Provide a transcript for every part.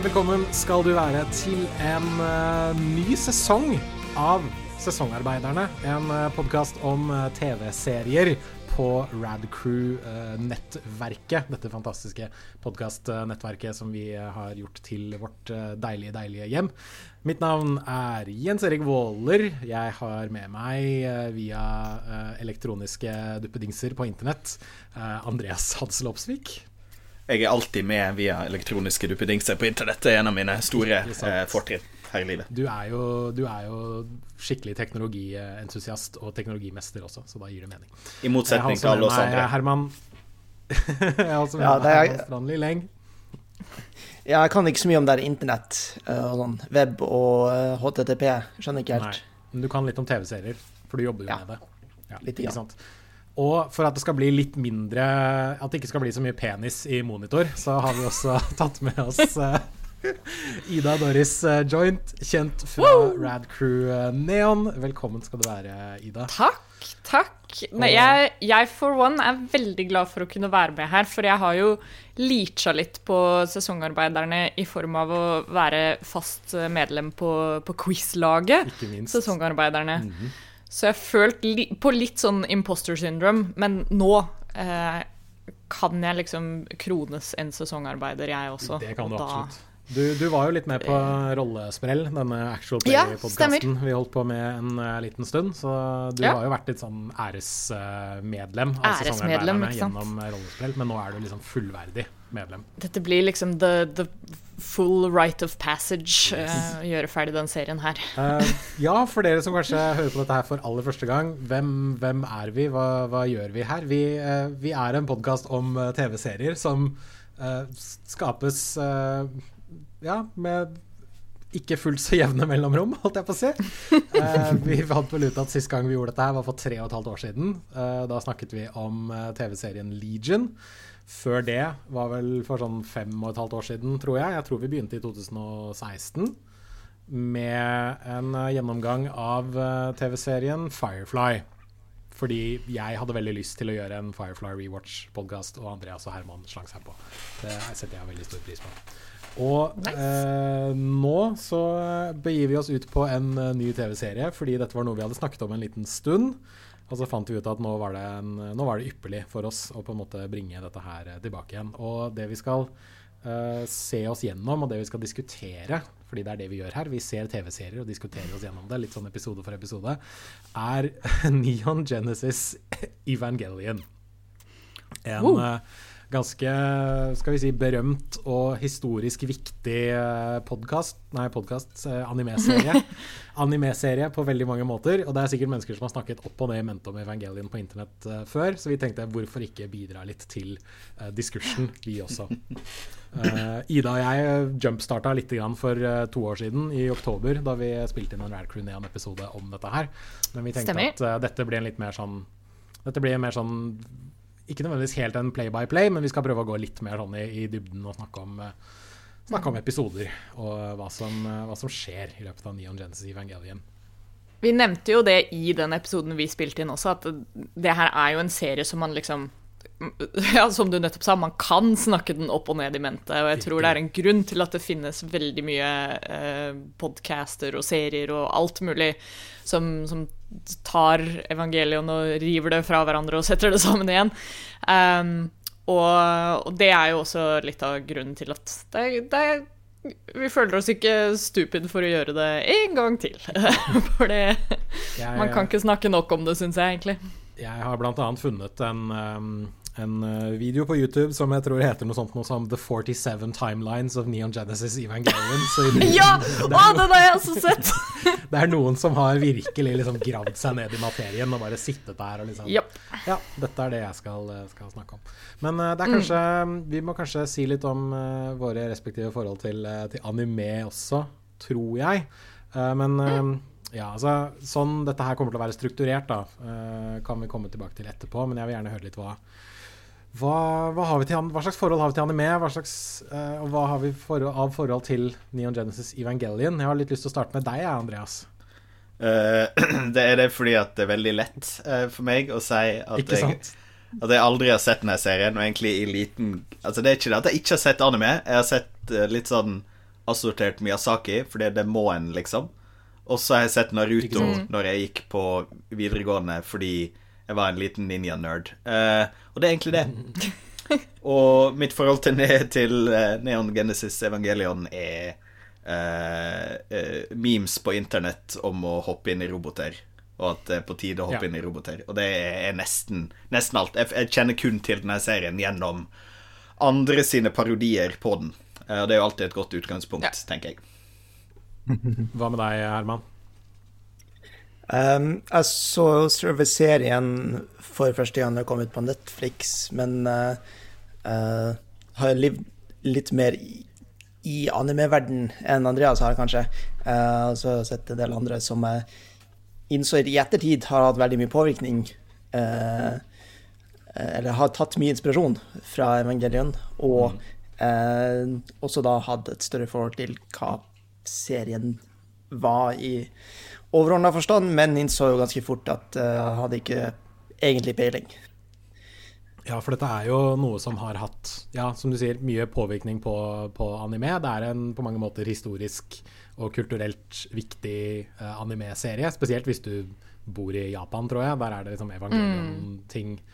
Velkommen skal du være til en uh, ny sesong av Sesongarbeiderne. En uh, podkast om uh, TV-serier på Radcrew-nettverket. dette fantastiske podkastnettverket som vi eh, har gjort til vårt eh, deilige, deilige hjem. Mitt navn er Jens Erik Våler. Jeg har med meg eh, via eh, elektroniske duppedingser på internett eh, Andreas Hadsel Opsvik. Jeg er alltid med via elektroniske duppedingser på internett. Det er en av mine store eh, fortrinn her i livet. Du er jo, du er jo skikkelig teknologientusiast og teknologimester også, så da gir det mening. I motsetning til alle oss andre. Herman Jeg har også med Ja, meg er- Herman Strandli Leng. Ja, jeg kan ikke så mye om det internett eh, og sånn web og eh, HTTP. Skjønner ikke helt. Nei, men du kan litt om TV-serier, for du jobber jo Ja, med det. Ja, litt, ikke sant? sant? Og for at det skal bli litt mindre At det ikke skal bli så mye penis i monitor, så har vi også tatt med oss eh, Ida Doris eh, Joint, kjent fra Rad Crew eh, Neon. Velkommen skal du være, Ida. Takk, takk. Nei, jeg, jeg for one er veldig glad for å kunne være med her, for jeg har jo leacha litt på sesongarbeiderne i form av å være fast medlem på, på quizlaget. Ikke minst. Sesongarbeiderne. Så jeg følte li på litt sånn imposter syndrome, men nå eh, kan jeg liksom krones en sesongarbeider, jeg også. Det kan du da- absolutt. Du, du var jo litt med på Rollesprell, denne Actual Ja, Play-podkasten vi holdt på med en uh, liten stund. Så du Ja. har jo vært litt sånn æresmedlem av Æresmedlem, sesongarbeiderne gjennom eh, Rollesprell, men nå er du liksom fullverdig medlem. Dette blir liksom the, the full right of passage å gjøre ferdig den serien her. uh, ja, for dere som kanskje hører på dette her for aller første gang, hvem, hvem er vi? Hva, hva gjør vi her? Vi, uh, vi er en podkast om TV-serier som skapes ja, med ikke fullt så jevne mellomrom, holdt jeg på å si. Vi fant vel ut at sist gang vi gjorde dette her var for tre og et halvt år siden. Da snakket vi om TV-serien Legion. Før det var vel for sånn fem og et halvt år siden, tror jeg. Jeg tror vi begynte i 2016 med en eh, gjennomgang av eh, TV-serien Firefly. Fordi jeg hadde veldig lyst til å gjøre en Firefly rewatch-podkast, og Andreas og Herman slang seg på. Det setter jeg veldig stor pris på. Og eh, nå så begir vi oss ut på en eh, ny TV-serie, fordi dette var noe vi hadde snakket om en liten stund. Og så fant vi ut at nå var, det en, nå var det ypperlig for oss å på en måte bringe dette her eh, tilbake igjen. Og det vi skal uh, se oss gjennom, og det vi skal diskutere, fordi det er det vi gjør her, vi ser TV-serier og diskuterer oss gjennom det, litt sånn episode for episode, er Neon Genesis Evangelion. En Wow. eh, ganske skal vi si, berømt og historisk viktig uh, podkast Nei, podkast, animeserie. animeserie på veldig mange måter. Og det er sikkert mennesker som har snakket opp og ned i mente om Evangelion på internett eh, før, så vi tenkte hvorfor ikke bidra litt til diskursen, vi også. Eh, Ida og jeg jumpstarta litt for eh, to år siden, i oktober, da vi spilte inn en Rad Crew Neon-episode om dette her. Men vi tenkte Stemmer. at eh, dette blir en litt mer sånn Dette blir en mer sånn ikke nødvendigvis helt en play-by-play, men vi skal prøve å gå litt mer sånn i, i dybden og snakke om, eh, snakke om episoder og hva som, eh, hva som skjer i løpet av Neon Genesis Evangelion. Vi nevnte jo det i den episoden vi spilte inn også, at det her er jo en serie som man liksom ja, Som du nettopp sa, man kan snakke den opp og ned i mente. Og jeg tror det er en grunn til at det finnes veldig mye eh, podcaster og serier og alt mulig som, som tar evangelion og river det fra hverandre og setter det sammen igjen. Um, og, og det er jo også litt av grunnen til at det, det vi føler oss ikke stupid for å gjøre det en gang til. For det Man kan ikke snakke nok om det, syns jeg egentlig. jeg har annet funnet en, um, en uh, video på YouTube som jeg tror heter noe sånt noe som The 47 Timelines of Neon Genesis Evangelion. Så i- Ja! Å, den har jeg også sett! det er noen som har virkelig liksom gravd seg ned i materien og bare sittet der og liksom yep. Ja, dette er det jeg skal, skal snakke om. Men uh, det er kanskje, vi må kanskje si litt om uh, våre respektive forhold til, uh, til anime også, tror jeg. Eh, men mm. ja, altså, sånn dette her kommer til å være strukturert, da, eh, kan vi komme tilbake til etterpå. Men jeg vil gjerne høre litt hva hva, hva, har vi til, hva slags forhold har vi til anime? Hva slags, uh, og hva har vi for, av forhold til Neon Genesis Evangelion? Jeg har litt lyst til å starte med deg, Andreas. Uh, det er det fordi at det er veldig lett uh, for meg å si at jeg at jeg aldri har sett denne serien, og egentlig i liten Altså, det er ikke det at jeg ikke har sett anime. Jeg har sett litt sånn assortert Miyazaki, fordi det må en, liksom. Og så har jeg sett Naruto når jeg gikk på videregående fordi jeg var en liten ninja-nerd. Uh, og det er egentlig det. og mitt forhold til, ne til uh, Neon Genesis Evangelion er memes på internett om å hoppe inn i roboter og at det er på tide å hoppe ja. inn i roboter. Og det er nesten, nesten alt. Jeg, jeg, kjenner kun til denne serien gjennom andre sine parodier på den. Og det er jo alltid et godt utgangspunkt, ja. tenker jeg. Hva med deg, Herman? Um, jeg så serien for første gang da kom ut på Netflix, men uh, uh, har levd litt mer i, i anime-verden enn Andreas har, kanskje. Uh, så har jeg sett en del andre som jeg innså i ettertid har hatt veldig mye påvirkning. Eller har tatt mye inspirasjon fra Evangelion, og mm. eh, også da hatt et større forhold til hva serien var i overordna forstand, men innså jo ganske fort at jeg uh, hadde ikke egentlig peiling. Ja, for dette er jo noe som har hatt, ja, som du sier, mye påvirkning på, på anime. Det er en på mange måter historisk og kulturelt viktig uh, anime-serie. Spesielt hvis du bor i Japan, tror jeg. Der er det liksom evangelion-ting mm.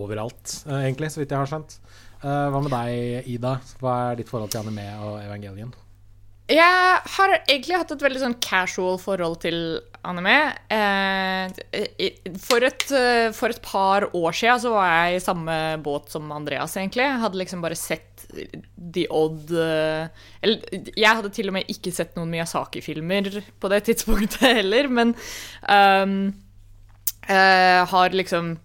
overalt, uh, egentlig, så vidt jeg har skjønt. Uh, hva med deg, Ida? Hva er ditt forhold til anime og evangelion? Jeg har egentlig hatt et veldig sånn casual forhold til anime. For et, for et par år siden så var jeg i samme båt som Andreas, egentlig. Jeg hadde liksom bare sett The Odd uh, Eller jeg hadde til og med ikke sett noen Miyazaki-filmer på det tidspunktet heller, men um, uh, har liksom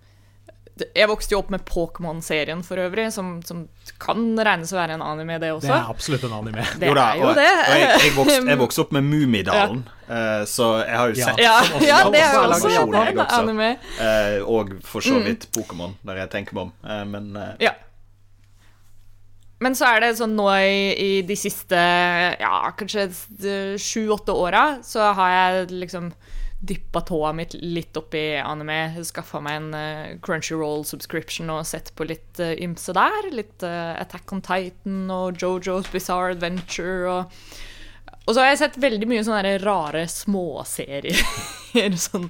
jeg vokste jo opp med Pokémon-serien for øvrig, som, som, kan regnes å være en anime, det også. Det er absolutt en anime. Det jo da, er jo og, det. Og jeg, jeg, vokste, jeg, vokste, opp med Mummidalen, ja. uh, så jeg har jo sett Ja, ja det er jo også en anime. Uh, og for så vidt Pokémon, når jeg tenker meg om, uh, men ja. Men så er det sånn nå i, i de siste ja, kanskje sju-åtte åra, så har jeg liksom dyppa tåa mitt litt opp i anime. Skaffa meg en uh, Crunchyroll subscription og sett på litt uh, ymse der. Litt uh, Attack on Titan og Jojo's Bizarre Adventure og og så har jeg sett veldig mye sånne rare småserier. sånn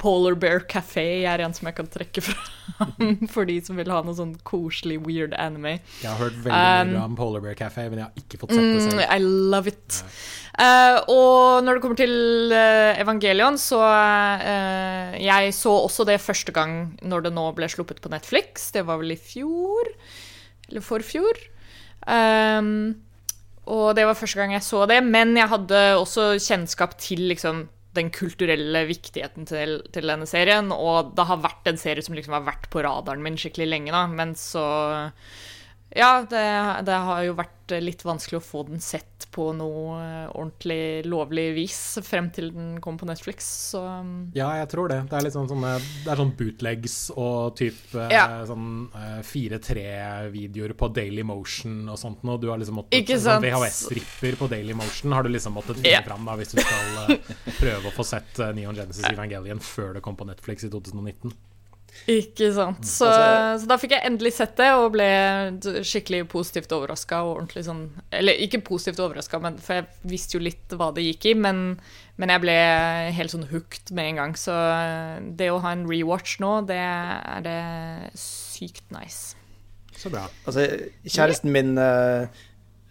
Polar Bear Café er en som jeg kan trekke fram for de som vil ha noe sånn koselig, weird anime. Jeg har hørt veldig mye um, om Polar Bear Café, men jeg har ikke fått sett det selv. Mm, I love it. Uh, og når det kommer til uh, Evangelion, så uh, Jeg så også det første gang når det nå ble sluppet på Netflix. Det var vel i fjor? Eller forfjor? Um, og det var første gang jeg så det. Men jeg hadde også kjennskap til liksom, den kulturelle viktigheten til, til, denne serien. Og det har vært en serie som liksom har vært på radaren min skikkelig lenge, da. Men så Ja, det, det har jo vært litt vanskelig å få den sett på noe eh, ordentlig lovlig vis frem til den kom på Netflix. Så um, Ja, jeg tror det. Det er litt sånn, sånne, det er sånn bootlegs og type eh, ja. sånn uh, 4-3-videoer på Daily Motion og sånt noe. Du har liksom måttet Ikke sånn VHS-stripper på Daily Motion har du liksom måttet finne ja. fram da, hvis du skal prøve å få sett Neon Genesis Evangelion før det kom på Netflix i 2019. Ikke sant. Mm. Så, altså, så, da fikk jeg endelig sett det, og ble skikkelig positivt overraska. Sånn Eller ikke positivt overraska, for jeg visste jo litt hva det gikk i. Men, men, jeg ble helt sånn hooked med en gang. Så det å ha en rewatch nå, det er det sykt nice. Så bra. Altså, kjæresten min uh,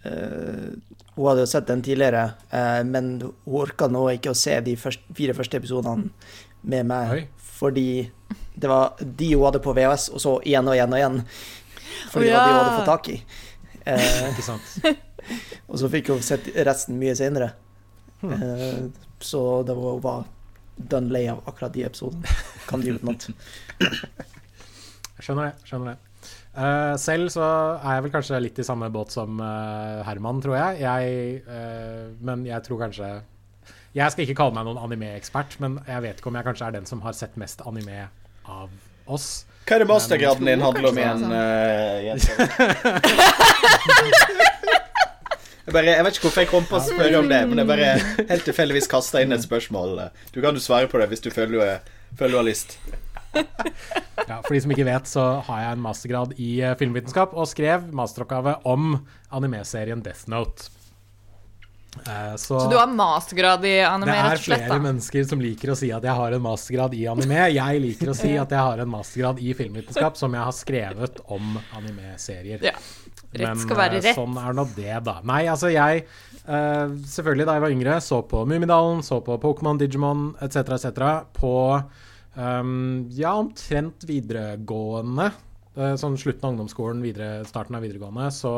uh, Hun hadde jo sett den tidligere, uh, men hun orka nå ikke å se de første, fire første episodene med meg. Oi. Fordi det var de hun hadde på VHS, og så igjen og igjen og igjen. Fordi oh, ja. det var de hun hadde fått tak i. Eh, Ikke sant. og så fikk hun sett resten mye senere. Hmm. Eh, så det var, hun var done lei av akkurat de episodene. Kan de utenat. skjønner det. skjønner det. Uh, selv så er jeg vel kanskje litt i samme båt som uh, Herman, tror jeg. jeg uh, men jeg tror kanskje Jeg skal ikke kalle meg noen anime-ekspert, men jeg vet ikke om jeg kanskje er den som har sett mest anime av oss. Hva er det mastergraden din handler om igjen, uh, Jeg, bare, jeg vet ikke hvorfor jeg kom på å spørre om det, men jeg bare helt tilfeldigvis kasta inn et spørsmål. Du kan jo svare på det hvis du føler føler du har lyst. Ja, For de som ikke vet, så har jeg en mastergrad i eh, filmvitenskap og skrev masteroppgave om animeserien Death Note. Eh, så, Så du har mastergrad i anime, det er slett? flere da? mennesker som liker å si at jeg har en mastergrad i anime. Jeg liker å si at jeg har en mastergrad i filmvitenskap som jeg har skrevet om animeserier. Ja. Rett skal være rett. Men sånn er nå det, da. Nei, altså jeg eh, Selvfølgelig, da jeg var yngre, så på Mummidalen, så på Pokémon, Digimon etc., etc. På um, ja, omtrent videregående. Eh, sånn slutten av ungdomsskolen, videre, starten av videregående, så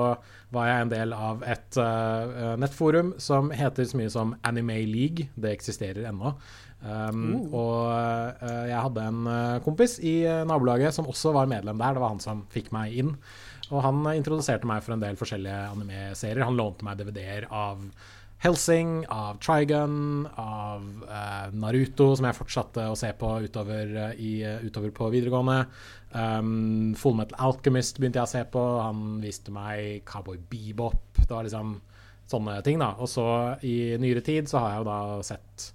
var jeg en del av et uh, nettforum som heter så mye som Anime League. Det eksisterer ennå. Um, Og uh, jeg hadde en kompis i nabolaget som også var medlem der. Det var han som fikk meg inn. Og han introduserte meg for en del forskjellige anime-serier. Han lånte meg DVD-er av Helsing, av Trigun, av uh, Naruto, som jeg fortsatte å se på utover, uh, i, eh, utover på videregående. Um, Full Metal Alchemist begynte jeg å se på. Han viste meg Cowboy Bebop. Det var liksom sånne ting, da. Og så i nyere tid så har jeg jo da sett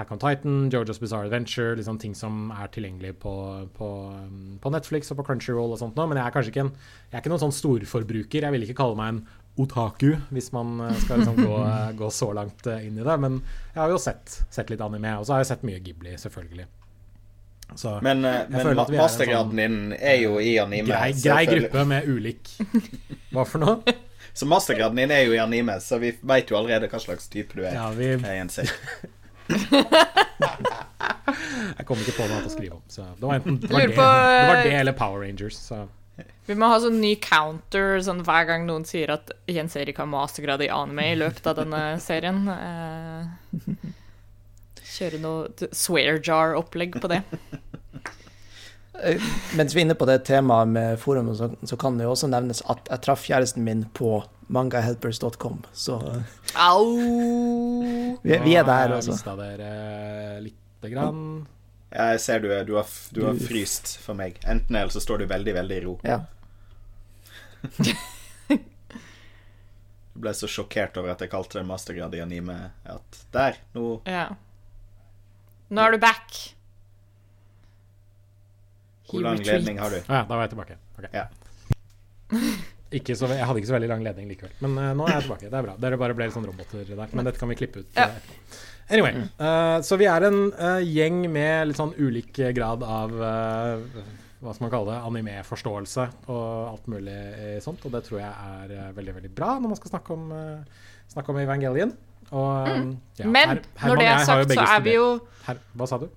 Attack on Titan, Georgia's Bizarre Adventure, liksom ting som er tilgjengelig på, på, um, på Netflix og på Crunchyroll og sånt nå. Men jeg er kanskje ikke en, jeg er ikke noen sånn storforbruker. Jeg vil ikke kalle meg en otaku, hvis man eh, skal liksom gå, eh, gå så langt eh, inn i det. Men jeg har jo sett, sett litt anime, og så har jeg sett mye Ghibli, selvfølgelig. Så Men, men mastergraden er mastergraden din er jo i anime. grei, grei gruppe med ulik Hva for noe? Så mastergraden din er jo i anime, så vi veit jo allerede hva slags type du er. Ja, vi, Jeg jeg kom ikke på noe annet å skrive om. Så det var enten det var det, det, var det eller Power Rangers. Så. Vi må ha sånn ny counter sånn hver gang noen sier at Jens Erik har mastergrad i anime i løpet av denne serien. Eh, kjøre noe swear jar-opplegg på det. Eh, Mens vi er inne på det temaet med forumet, så, så kan det jo også nevnes at jeg traff kjæresten min på mangahelpers.com. Så eh, Au! vi, vi er der, altså. jeg mista dere lite grann. Jeg ser du, du, har, du har fryst for meg. Enten eller så står du veldig, veldig i ro. Ja. Du ble så sjokkert over at jeg kalte det mastergrad i anime at der, nå Ja. Nå er du back. Hvor lang ledning har du? Å ja, da var jeg tilbake. Okay. Ja. Ikke så, jeg hadde ikke så veldig lang ledning likevel. Men uh, nå er jeg tilbake. Det er bra. Dere bare ble litt sånn roboter der. Men dette kan vi klippe ut. Ja. Anyway, Uh, så vi er en uh, gjeng med litt sånn ulik grad av uh, hva skal man kalle det, anime-forståelse og alt mulig sånt. Og det tror jeg er veldig veldig bra når man skal snakke om, snakke om Evangelion. Og, mm. ja, Mm. Men Her- når det er sagt, så er vi jo Her, Hva sa du?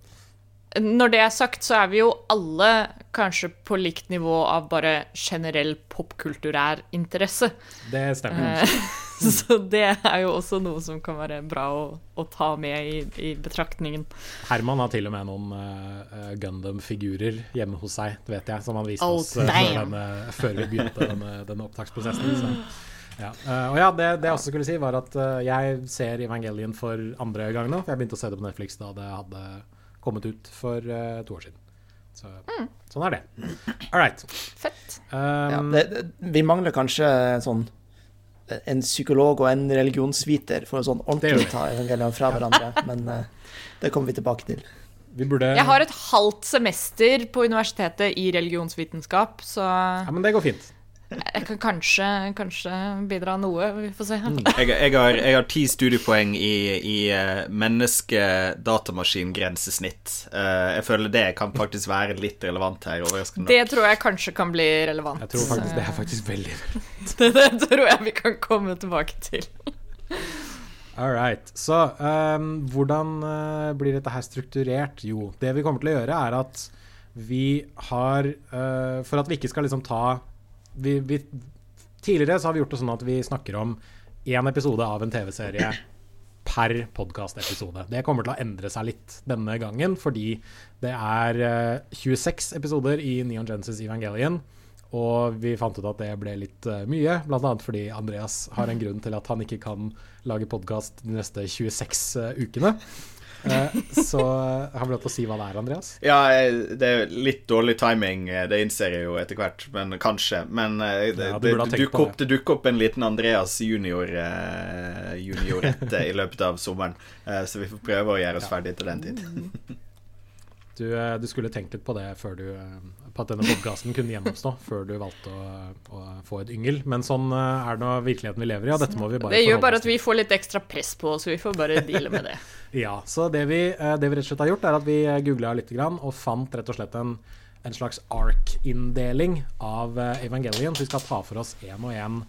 Når det er sagt, så er vi jo alle kanskje på likt nivå av bare generell popkulturær interesse. Det stemmer. Så det er jo også noe som kan være bra å, å ta med i, i betraktningen. Herman har til og med noen uh, Gundam-figurer hjemme hos seg, det vet jeg, som han viste Oh, oss eh, før, denne, før vi begynte denne, denne opptaksprosessen. Så. Ja. Uh, og ja, det, det jeg også skulle si, var at jeg ser Evangelion for andre gang nå. For jeg begynte å se det på Netflix da det hadde kommet ut for to år siden. Så, Mm. Sånn er det. All right. Fett. Ja, Um, det, det, vi mangler kanskje sånn en psykolog og en religionsviter for å sånn ordentlig ta evangeliene fra hverandre, men uh, det kommer vi tilbake til. vi burde Jeg har et halvt semester på universitetet i religionsvitenskap, så Ja, men det går fint. Jeg kan kanskje, kanskje bidra noe. Vi får se. Jeg, jeg, har, jeg har ti studiepoeng i, i eh, menneske-datamaskin-grensesnitt. Eh, jeg føler det kan faktisk være litt relevant her. Det tror jeg kanskje kan bli relevant. Jeg tror faktisk det er faktisk veldig det, det tror jeg vi kan komme tilbake til. All right. Så um, hvordan eh, blir dette her strukturert? Jo, det vi kommer til å gjøre, er at vi har uh, For at vi ikke skal liksom ta vi, vi, Tidligere så har vi gjort det sånn at vi snakker om én episode av en TV-serie per podkastepisode. Det kommer til å endre seg litt denne gangen, fordi det er eh, 26 episoder i Neon Genesis Evangelion. Og vi fant ut at det ble litt eh, mye, bl.a. fordi Andreas har en grunn til at han ikke kan lage podkast de neste 26 eh, ukene. Eh, så har han lov til å si hva det er, Andreas. Ja, eh, det er litt dårlig timing, eh, det innser jeg jo etter hvert, men kanskje. Men eh, det, Ja, du det, dukker opp, det dukker opp en liten Andreas junior eh, juniorette i løpet av sommeren, eh, så vi får prøve å gjøre oss ferdig til den tid. Du, eh, du, skulle tenkt litt på det før du eh, På at denne podkasten kunne gjenoppstå før du valgte å, å, få et yngel. Men sånn eh, er nå virkeligheten vi lever i, og dette må vi bare Det gjør bare at vi får litt ekstra press på oss, så vi får bare deale med det. ja, så det vi, det vi, rett og slett har gjort, er at vi googla litt og fant rett og slett en, en slags ark-inndeling av Evangelion. Så vi skal ta for oss én og én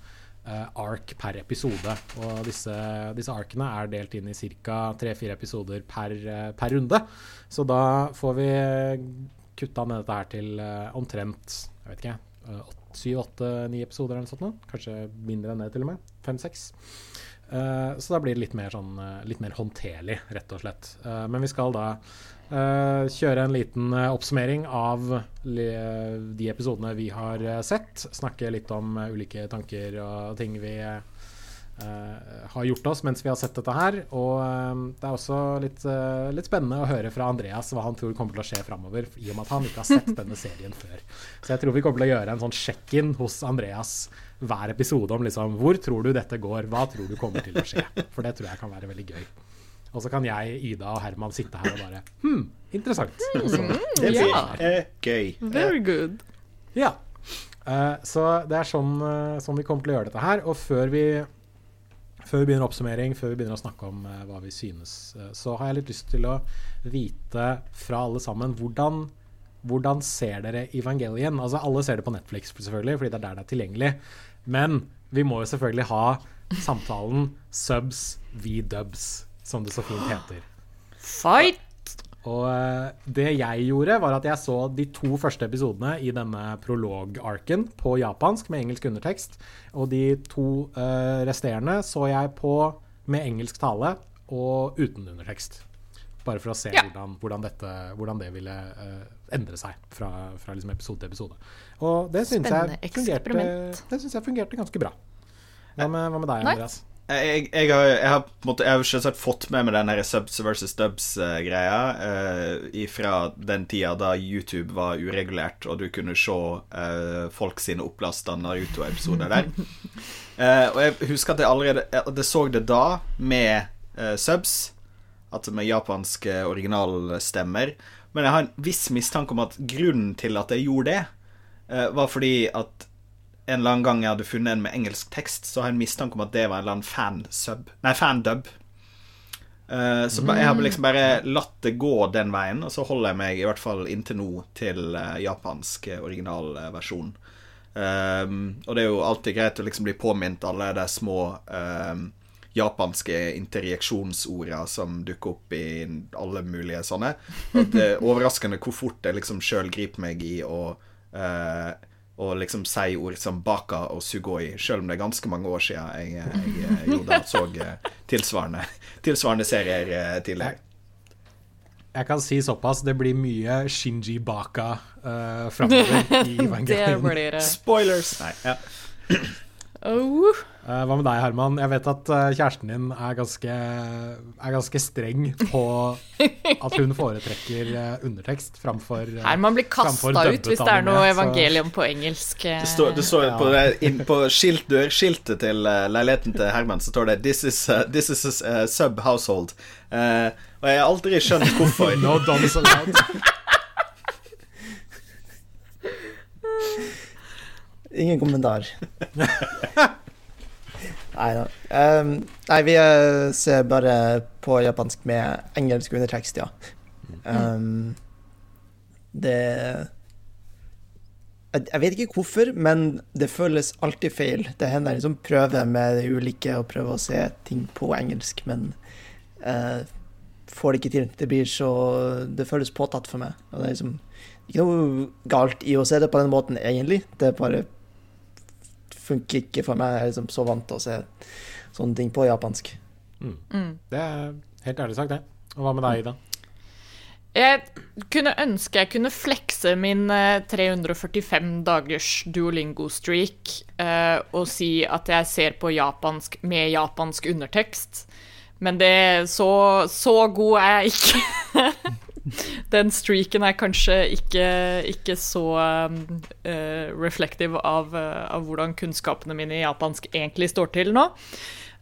ark per episode. Og disse, disse arkene er delt inn i ca. tre-fire episoder per, uh, per, runde. Så da får vi kutta ned dette her til uh, omtrent jeg vet ikke, syv, åtte, ni episoder eller noe sånt. Kanskje mindre enn det, til og med. Fem-seks. så da blir det litt mer, sånn, litt mer håndterlig, rett og slett. men vi skal da kjøre en liten uh, oppsummering av de episodene vi har uh, sett. Snakke litt om ulike tanker og ting vi har gjort oss mens vi har sett dette her. Og det er også litt, litt, spennende å høre fra Andreas hva han tror kommer til å skje framover, i og med at han ikke har sett denne serien før. Så jeg tror vi kommer til å gjøre en sånn sjekk-in hos Andreas hver episode om liksom, hvor tror du dette går, hva tror du kommer til å skje. For det tror jeg kan være veldig gøy. Og så kan jeg, Ida og Herman sitte her og bare Hm, interessant. Mm, det blir ja. gøy. Very good. Ja. Uh, så det er sånn, uh, sånn, vi kommer til å gjøre dette her. Og før vi, før vi begynner oppsummering, før vi begynner å snakke om uh, hva vi synes, så har jeg litt lyst til å vite fra alle sammen hvordan, hvordan ser dere Evangelion? Altså Alle ser det på Netflix, selvfølgelig, fordi det er der det er tilgjengelig. Men vi må jo selvfølgelig ha samtalen subs v dubs som det så fint heter. Fight! Og uh, det jeg gjorde, var at jeg så de to første episodene i denne prolog-arken på japansk med engelsk undertekst. Og de to uh, resterende så jeg på med engelsk tale og uten undertekst. Bare for å se ja. hvordan, hvordan, dette, hvordan, det ville uh, endre seg fra, fra liksom episode til episode. Og det syns jeg, fungerte, det synes jeg fungerte ganske bra. Hva med, hva med deg, Andreas? Jeg, jeg, har, jeg, har, måte, jeg har selvsagt fått med meg den subs versus dubs-greia uh, fra den tida da YouTube var uregulert, og du kunne se uh, folk sine opplasta Naruto-episoder der. Uh, og jeg husker at jeg allerede jeg, så det da med uh, subs, altså med japanske originalstemmer. Men jeg har en viss mistanke om at grunnen til at jeg gjorde det, var fordi at en eller annen gang jeg hadde funnet en med engelsk tekst, så har jeg en mistanke om at det var en eller annen fansub Nei, fandub. Uh, så jeg har liksom bare latt det gå den veien, og så holder jeg meg i hvert fall inntil nå til uh, japansk originalversjon. Um, og det er jo alltid greit å liksom bli påminnet alle de små um, japanske interjeksjonsorda som dukker opp i alle mulige sånne. Og det er overraskende hvor fort jeg liksom sjøl griper meg i å uh, og liksom si ord som baka og sugoi, selv om det er ganske mange år siden jeg, jeg, jeg gjorde så eh, tilsvarende, tilsvarende serier eh, tidligere. Jeg kan si såpass, det blir mye Shinji Baka uh, framover i Evangelion. Spoilers! Nei, ja. Oh. Uh, hva med deg, Herman? Jeg vet at uh, kjæresten din er ganske, er ganske, streng på at hun foretrekker uh, undertekst framfor Herman blir kasta ut hvis det er noe evangelium så. på engelsk. Det står, det står ja. på, inn, på skilt, dørskiltet til leiligheten til Herman så står det 'This is, this is a sub-household'. og jeg har aldri skjønt hvorfor. no Ingen kommentar. nei da. Um, nei, vi eh, ser bare på japansk med engelsk undertekst, ja. Um, det jeg, vet ikke hvorfor, men det føles alltid feil. Det hender jeg liksom prøver med det ulike og prøver å se ting på engelsk, men uh, får det ikke til. Det blir så Det føles påtatt for meg. Og det er liksom ikke noe galt i å se det på den måten, egentlig. Det er bare funker ikke for meg. Jeg er liksom så vant til å se sånne ting på japansk. Mm. Mm. Det er helt ærlig sagt, det. Og hva med deg, Ida? Jeg kunne ønske jeg kunne flekse min 345 eh, dagers duolingo-streak uh, og si at jeg ser på japansk med japansk undertekst, men det så, så god er jeg ikke. den streaken er kanskje ikke, ikke så uh, reflective av, uh, av, hvordan kunnskapene mine i japansk egentlig står til nå.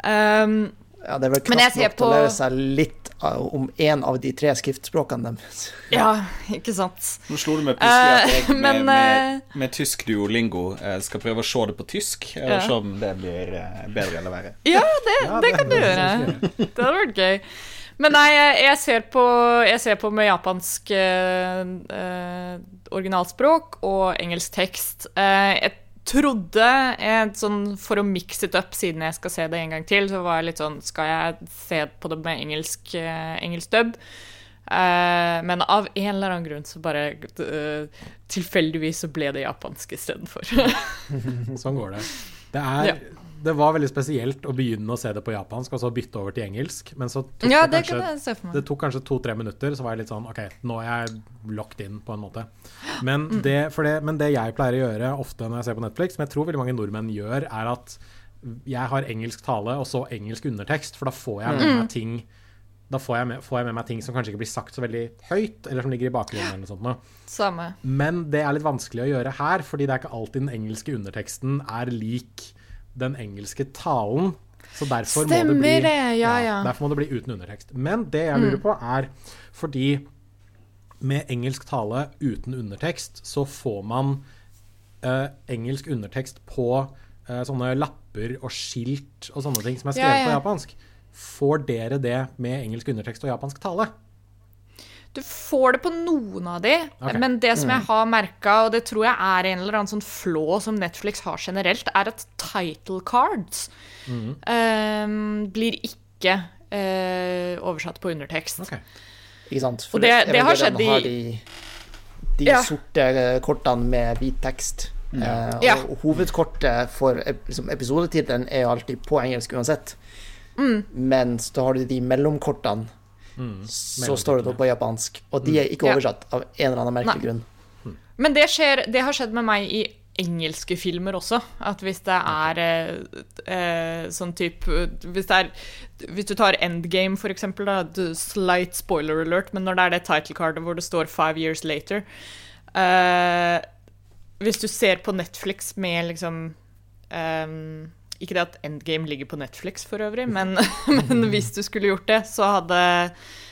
Um, ja, det er vel knapt nok på... å lære seg litt om én av de tre skriftspråkene deres. Ja, ikke sant. Nå slo du meg plutselig at jeg Eh, med, men, med, med tysk duolingo eh, skal prøve å se det på tysk. Og se om det blir eh, bedre eller verre. Ja, det, Ja, det kan du gjøre. Det hadde vært gøy. Men nei, jeg, ser, på, jeg ser på med japansk eh, eh, originalspråk og engelsk tekst. Eh, jeg trodde, jeg, sånn, for å mix it up siden jeg skal se det en gang til, så var jeg litt sånn Skal jeg se på det med engelsk, eh, engelsk dub? Eh, men av en eller annen grunn så bare eh, Tilfeldigvis så ble det japansk istedenfor. Sånn går det. Det, er, Ja. Det var veldig spesielt å begynne å se det på japansk, og så bytte over til engelsk. Men så tok ja, det det kanskje. Det tok kanskje to-tre minutter, så var jeg litt sånn OK, nå er jeg locked in, på en måte. Men det, for det, men det jeg pleier å gjøre ofte når jeg ser på Netflix, som jeg tror veldig mange nordmenn gjør, er at jeg har engelsk tale og så engelsk undertekst, for da får jeg med meg ting da får jeg, med, får jeg med meg ting som kanskje ikke blir sagt så veldig høyt, eller som ligger i bakgrunnen. eller noe sånt. Samme. Men det er litt vanskelig å gjøre her, fordi det er ikke alltid den engelske underteksten er lik den engelske talen. Så derfor må det bli, det, ja, ja. Derfor må det bli uten undertekst. Men det jeg lurer på, er fordi med engelsk tale uten undertekst, så får man eh, engelsk undertekst på eh, sånne lapper og skilt og sånne ting som er skrevet ja. på japansk. Får dere det med engelsk undertekst og japansk tale? Du får det på noen av de, okay. men det som jeg har merka, og det tror jeg er en eller annen sånn flå som Netflix har generelt, er at title cards eh, blir ikke uh, oversatt på undertekst. Okay. Ikke sant? Og det- det har skjedd i- de, de Ja. sorte eh, kortene med hvit tekst. Eh, Ja. Og hovedkortet for liksom, episodetittelen er jo alltid på engelsk uansett. Mm. Mens da har du de mellomkortene, så står det noe på japansk. Og de er ikke Mm. Ja. oversatt av en eller annen merkelig grunn. Men det, skjer, det har skjedd med meg i engelske filmer også. At hvis det er eh, eh, sånn type hvis, det er, hvis du tar Endgame, for eksempel, da, du- slight spoiler alert, men når det er det title cardet hvor det står 'Five years later' eh, Hvis du ser på Netflix med liksom ehm, Ikke det at Endgame ligger på Netflix for øvrig, men, men hvis du skulle gjort det, så hadde,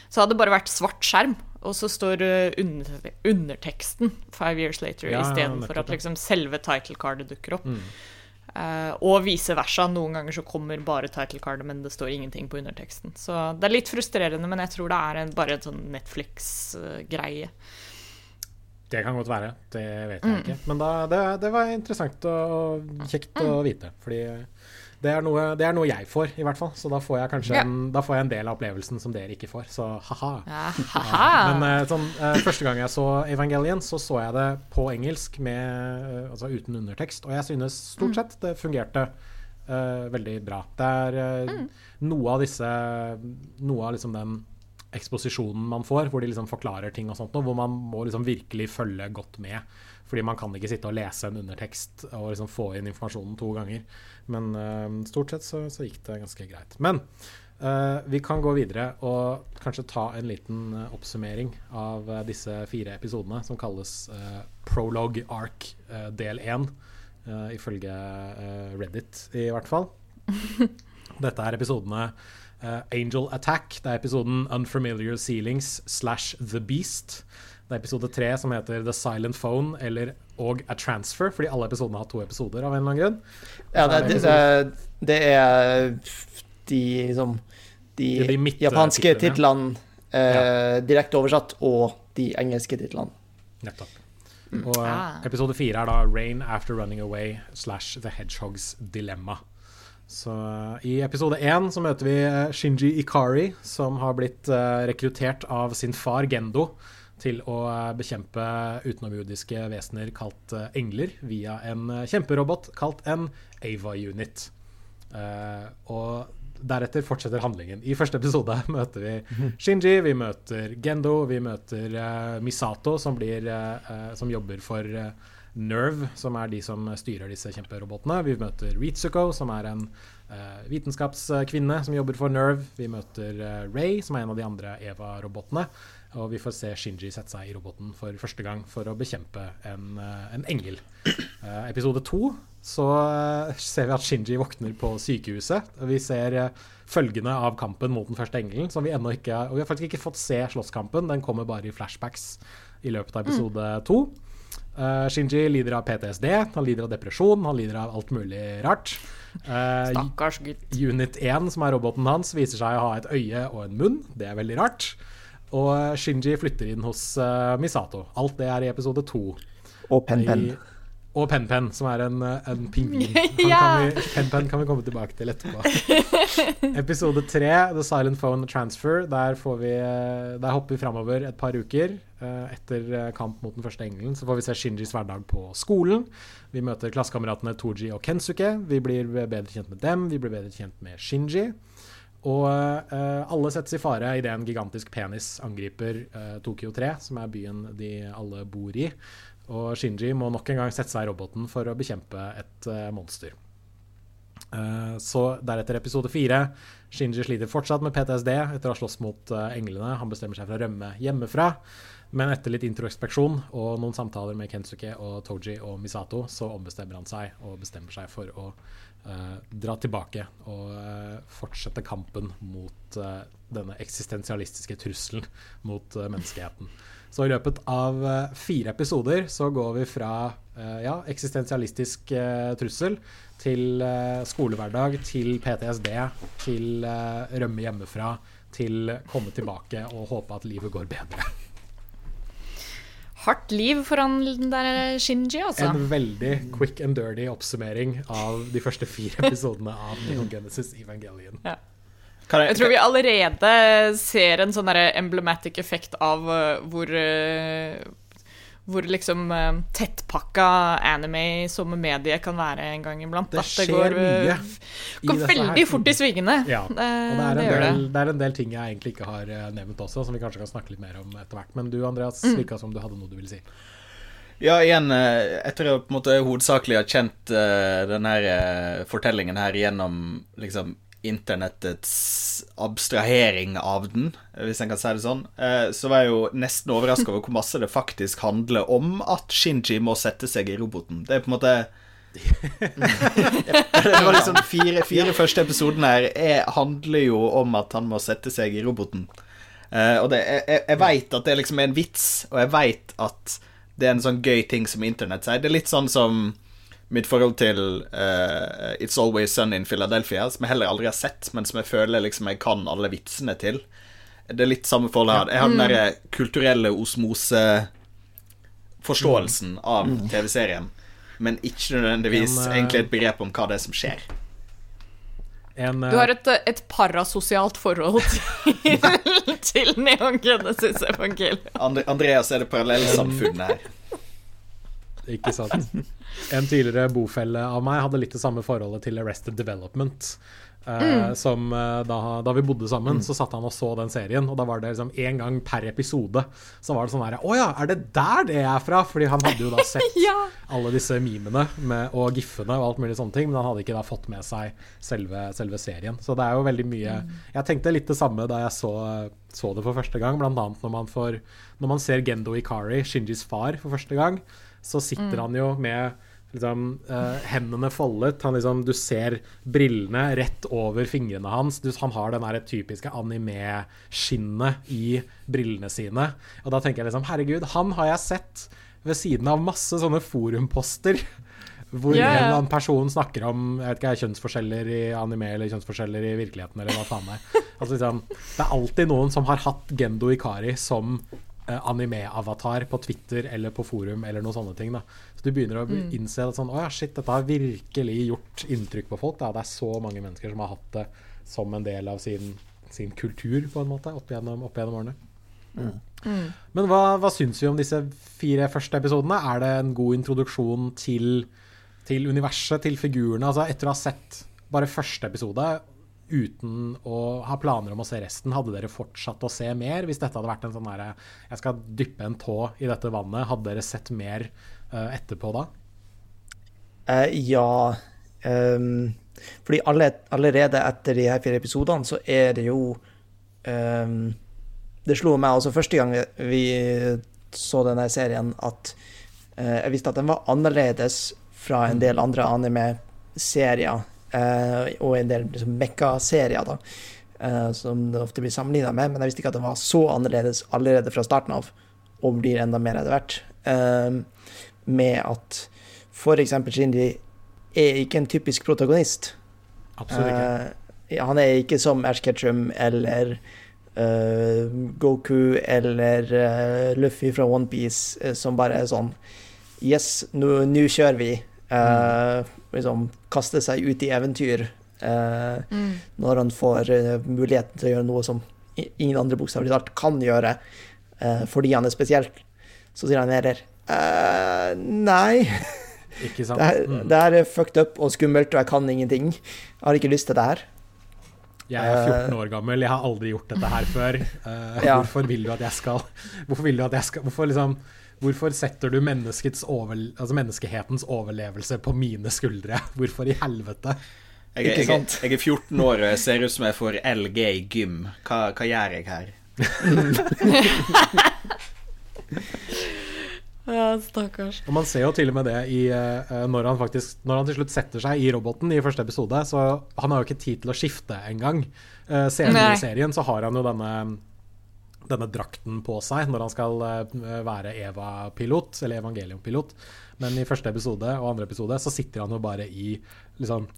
så hadde det bare vært svart skjerm. Og så står eh, under, underteksten 'Five Years Later' Ja, ja, istedenfor nettopp, at liksom selve title cardet dukker opp. Eh, og vice versa. Noen ganger så kommer bare title cardet, men det står ingenting på underteksten. Så det er litt frustrerende, men jeg tror det er en, bare en sånn Netflix-greie. Det kan godt være. Det vet Mm. jeg ikke. Men da, det, det var interessant og kjekt Mm. å vite. Fordi det er, noe, det er noe jeg får, i hvert fall. Så da får jeg kanskje Ja. en, da får jeg en del av opplevelsen som dere ikke får. Så ha-ha. Ja, haha. Men eh, sånn, eh, første gang jeg så Evangelion, så så jeg det på engelsk med, eh, altså uten undertekst. Og jeg synes stort sett det fungerte uh, veldig bra. Det er eh, noe av disse Noe av liksom den eksposisjonen man får, hvor de liksom forklarer ting og sånt, noe, hvor man må liksom virkelig følge godt med. Fordi man kan ikke sitte og lese en undertekst og liksom få inn informasjonen to ganger. Men uh, stort sett så, så gikk det ganske greit. Men uh, vi kan gå videre og kanskje ta en liten uh, oppsummering av disse fire episodene, som kalles Prologue Arc del 1, eh, ifølge Reddit i hvert fall. Dette er episodene Angel Attack. Det er episoden Unfamiliar Ceilings slash The Beast. Det er episode tre som heter The Silent Phone eller og A Transfer, fordi alle episodene har to episoder av en eller annen grunn. Ja, det, det det, det, er de liksom De, de japanske titlene. eh, direkte oversatt, og de engelske titlene. Nettopp. Og eh, Ah. episode fire er da Rain After Running Away slash The Hedgehog's Dilemma. Så eh, I episode én så møter vi eh, Shinji Ikari, som har blitt rekruttert av sin far Gendo til å eh, bekjempe utenomjordiske vesener kalt eh, engler via en eh, kjemperobot kalt en Ava-unit. Og deretter fortsetter handlingen. I første episode møter vi Shinji, vi møter Gendo, vi møter Misato, som, blir, som jobber for Nerve, som er de som styrer disse kjemperobotene. Vi møter Ritsuko, som er en vitenskapskvinne som jobber for Nerve. Vi møter Ray, som er en av de andre Eva-robotene. Og vi får se Shinji sette seg i roboten for første gang for å bekjempe en, eh, en engel. Uh, episode to så uh, ser vi at Shinji våkner på sykehuset. Og vi ser uh, følgene av kampen mot den første engelen, som vi ennå ikke Og vi har faktisk ikke fått se slåsskampen, den kommer bare i flashbacks i løpet av episode mm. to. Shinji lider av PTSD, han lider av depresjon, han lider av alt mulig rart. Stakkars gutt. Unit 1, som er roboten hans, viser seg å ha et øye og en munn. Det er veldig rart. Og Shinji flytter inn hos Misato. Alt det er i episode to. Og Pen Pen. Og Pen-Pen, som er en, en pingvin. Pen-Pen kan vi komme tilbake til etterpå. Episode tre, The Silent Phone Transfer. Der, vi, der hopper vi framover et par uker. Eh, etter eh, kamp mot den første engelen så får vi se Shinjis hverdag på skolen. Vi møter klassekameratene Toji og Kensuke. Vi blir bedre kjent med dem. Vi blir bedre kjent med Shinji. Og uh, alle settes i fare idet en gigantisk penis angriper uh, Tokyo 3, som er byen de alle bor i. Og Shinji må nok en gang sette seg i roboten for å bekjempe et uh, monster. Så deretter episode fire. Shinji sliter fortsatt med PTSD etter å ha slåss mot englene. Han bestemmer seg for å rømme hjemmefra. Men etter litt introspeksjon og noen samtaler med Kensuke og Toji og Misato, så ombestemmer han seg og bestemmer seg for å dra tilbake og fortsette kampen mot denne eksistensialistiske trusselen mot menneskeheten. Så i løpet av fire episoder så går vi fra ja, eksistensialistisk trussel til skolehverdag, til PTSD, til rømme hjemmefra, til komme tilbake og håpe at livet går bedre. Hardt liv for han der Shinji, altså. En veldig quick and dirty oppsummering av de første fire episodene av Neon Genesis Evangelion. Ja. Jeg, jeg, tror vi allerede ser en sånn emblematic effekt av uh, hvor uh, hvor liksom uh, tettpakka anime som medie kan være en gang iblant. Det skjer det går, mye. går veldig fort i svingene. Ja. og det er, det, del, det er, en del, ting jeg egentlig ikke har nevnt også, som vi kanskje kan snakke litt mer om etter hvert. Men du Andreas, mm. virka som du hadde noe du ville si. Ja, igjen, etter å på en måte hovedsakelig ha kjent uh, denne fortellingen her gjennom liksom internettets abstrahering av den, hvis en kan si det sånn, eh, så var jeg jo nesten overraska over hvor masse det faktisk handler om at Shinji må sette seg i roboten. Det er på en måte Det var liksom fire, fire første episoden her jeg handler jo om at han må sette seg i roboten. Uh, og det, jeg, jeg veit at det liksom er en vits, og jeg veit at det er en sånn gøy ting som internett sier. Det er litt sånn som mitt forhold til uh, It's Always Sun in Philadelphia, som jeg heller aldri har sett, men som jeg føler liksom jeg kan alle vitsene til. Det er litt samme forhold her. Jeg har den mm. derre kulturelle osmoseforståelsen mm. av mm. TV-serien, men ikke nødvendigvis en, uh, egentlig et begrep om hva det er som skjer. En, uh, du har et, et parasosialt forhold til, til Neon Genesis evangelium. And, Andreas er det parallellsamfunnet her. Ikke sant. En tidligere bofelle av meg hadde litt det samme forholdet til Arrested Development. Uh, mm. Som uh, da, da, vi bodde sammen, mm. så satt han og så den serien. Og da var det liksom én gang per episode Så var det sånn her Å ja, er det der det er fra? Fordi han hadde jo da sett ja. alle disse memene med, og giffene og alt mulig sånne ting, men han hadde ikke da fått med seg selve, selve serien. Så det er jo veldig mye mm. Jeg tenkte litt det samme da jeg så, så det for første gang, blant annet når man, får, når man ser Gendo Ikari, Shinjis far, for første gang så sitter mm. han jo med liksom, uh, hendene foldet. Han liksom, du ser brillene rett over fingrene hans. Du, han har den der typiske anime-skinnet i brillene sine. Og da tenker jeg liksom Herregud, han har jeg sett ved siden av masse sånne forumposter. Hvor yeah. en eller annen person snakker om jeg vet ikke, kjønnsforskjeller i anime eller kjønnsforskjeller i virkeligheten. eller hva faen det er. Altså, liksom, det er alltid noen som har hatt Gendo Ikari som anime-avatar på Twitter eller på forum eller noen sånne ting. da Så du begynner å mm. innse at sånn, ja, shit, dette har virkelig gjort inntrykk på folk. da Det er så mange mennesker som har hatt det som en del av sin, sin kultur på en måte opp gjennom, opp gjennom årene. Mm. Mm. Men hva, hva syns vi om disse fire første episodene? Er det en god introduksjon til, til universet, til figurene? Altså Etter å ha sett bare første episode, uten å ha planer om å se resten, hadde dere fortsatt å se mer? Hvis dette hadde vært en sånn derre Jeg skal dyppe en tå i dette vannet. Hadde dere sett mer uh, etterpå da? Uh, ja. Um, fordi alle, allerede etter de her fire episodene så er det jo um, det slo meg også første gang vi så denne serien, at uh, jeg visste at den var annerledes fra en del andre anime-serier, eh, og en del liksom, mekka-serier, eh, som det ofte blir sammenligna med, men jeg visste ikke at det var så annerledes allerede fra starten av, og blir enda mer etter hvert. Eh, med at f.eks. Shinji er ikke en typisk protagonist. Absolutt ikke. Eh, han er ikke som Ash Ketchum eller uh, Goku eller uh, Luffy fra OnePiece, uh, som bare er sånn Yes, nå kjører vi. Eh, Liksom kaste seg ut i eventyr uh, Mm. når han får uh, muligheten til å gjøre noe som ingen andre bokstavelig talt kan gjøre, eh, fordi han er spesiell. Så sier han heller eh, Nei. Ikke sant? Mm. det her er fucked up og skummelt, og jeg kan ingenting. Jeg har ikke lyst til det her. Jeg er 14 år gammel, jeg har aldri gjort dette her før. Eh, Ja. Hvorfor vil du at jeg skal Hvorfor vil du at jeg skal Hvorfor liksom Hvorfor setter du over, altså menneskehetens overlevelse på mine skuldre? Hvorfor i helvete? Jeg, jeg, jeg, jeg er 14 år og jeg ser ut som jeg får LG i gym. Hva, hva gjør jeg her? Ja, stakkars. Og man ser jo til og med det i, eh, når, han faktisk, når han til slutt setter seg i roboten i første episode, så han har jo ikke tid til å skifte engang. Uh, senere Nei. i serien så har han jo denne, denne drakten på seg når han skal eh, være Eva-pilot, eller Evangelium-pilot. Men i første episode og andre episode så sitter han jo bare i liksom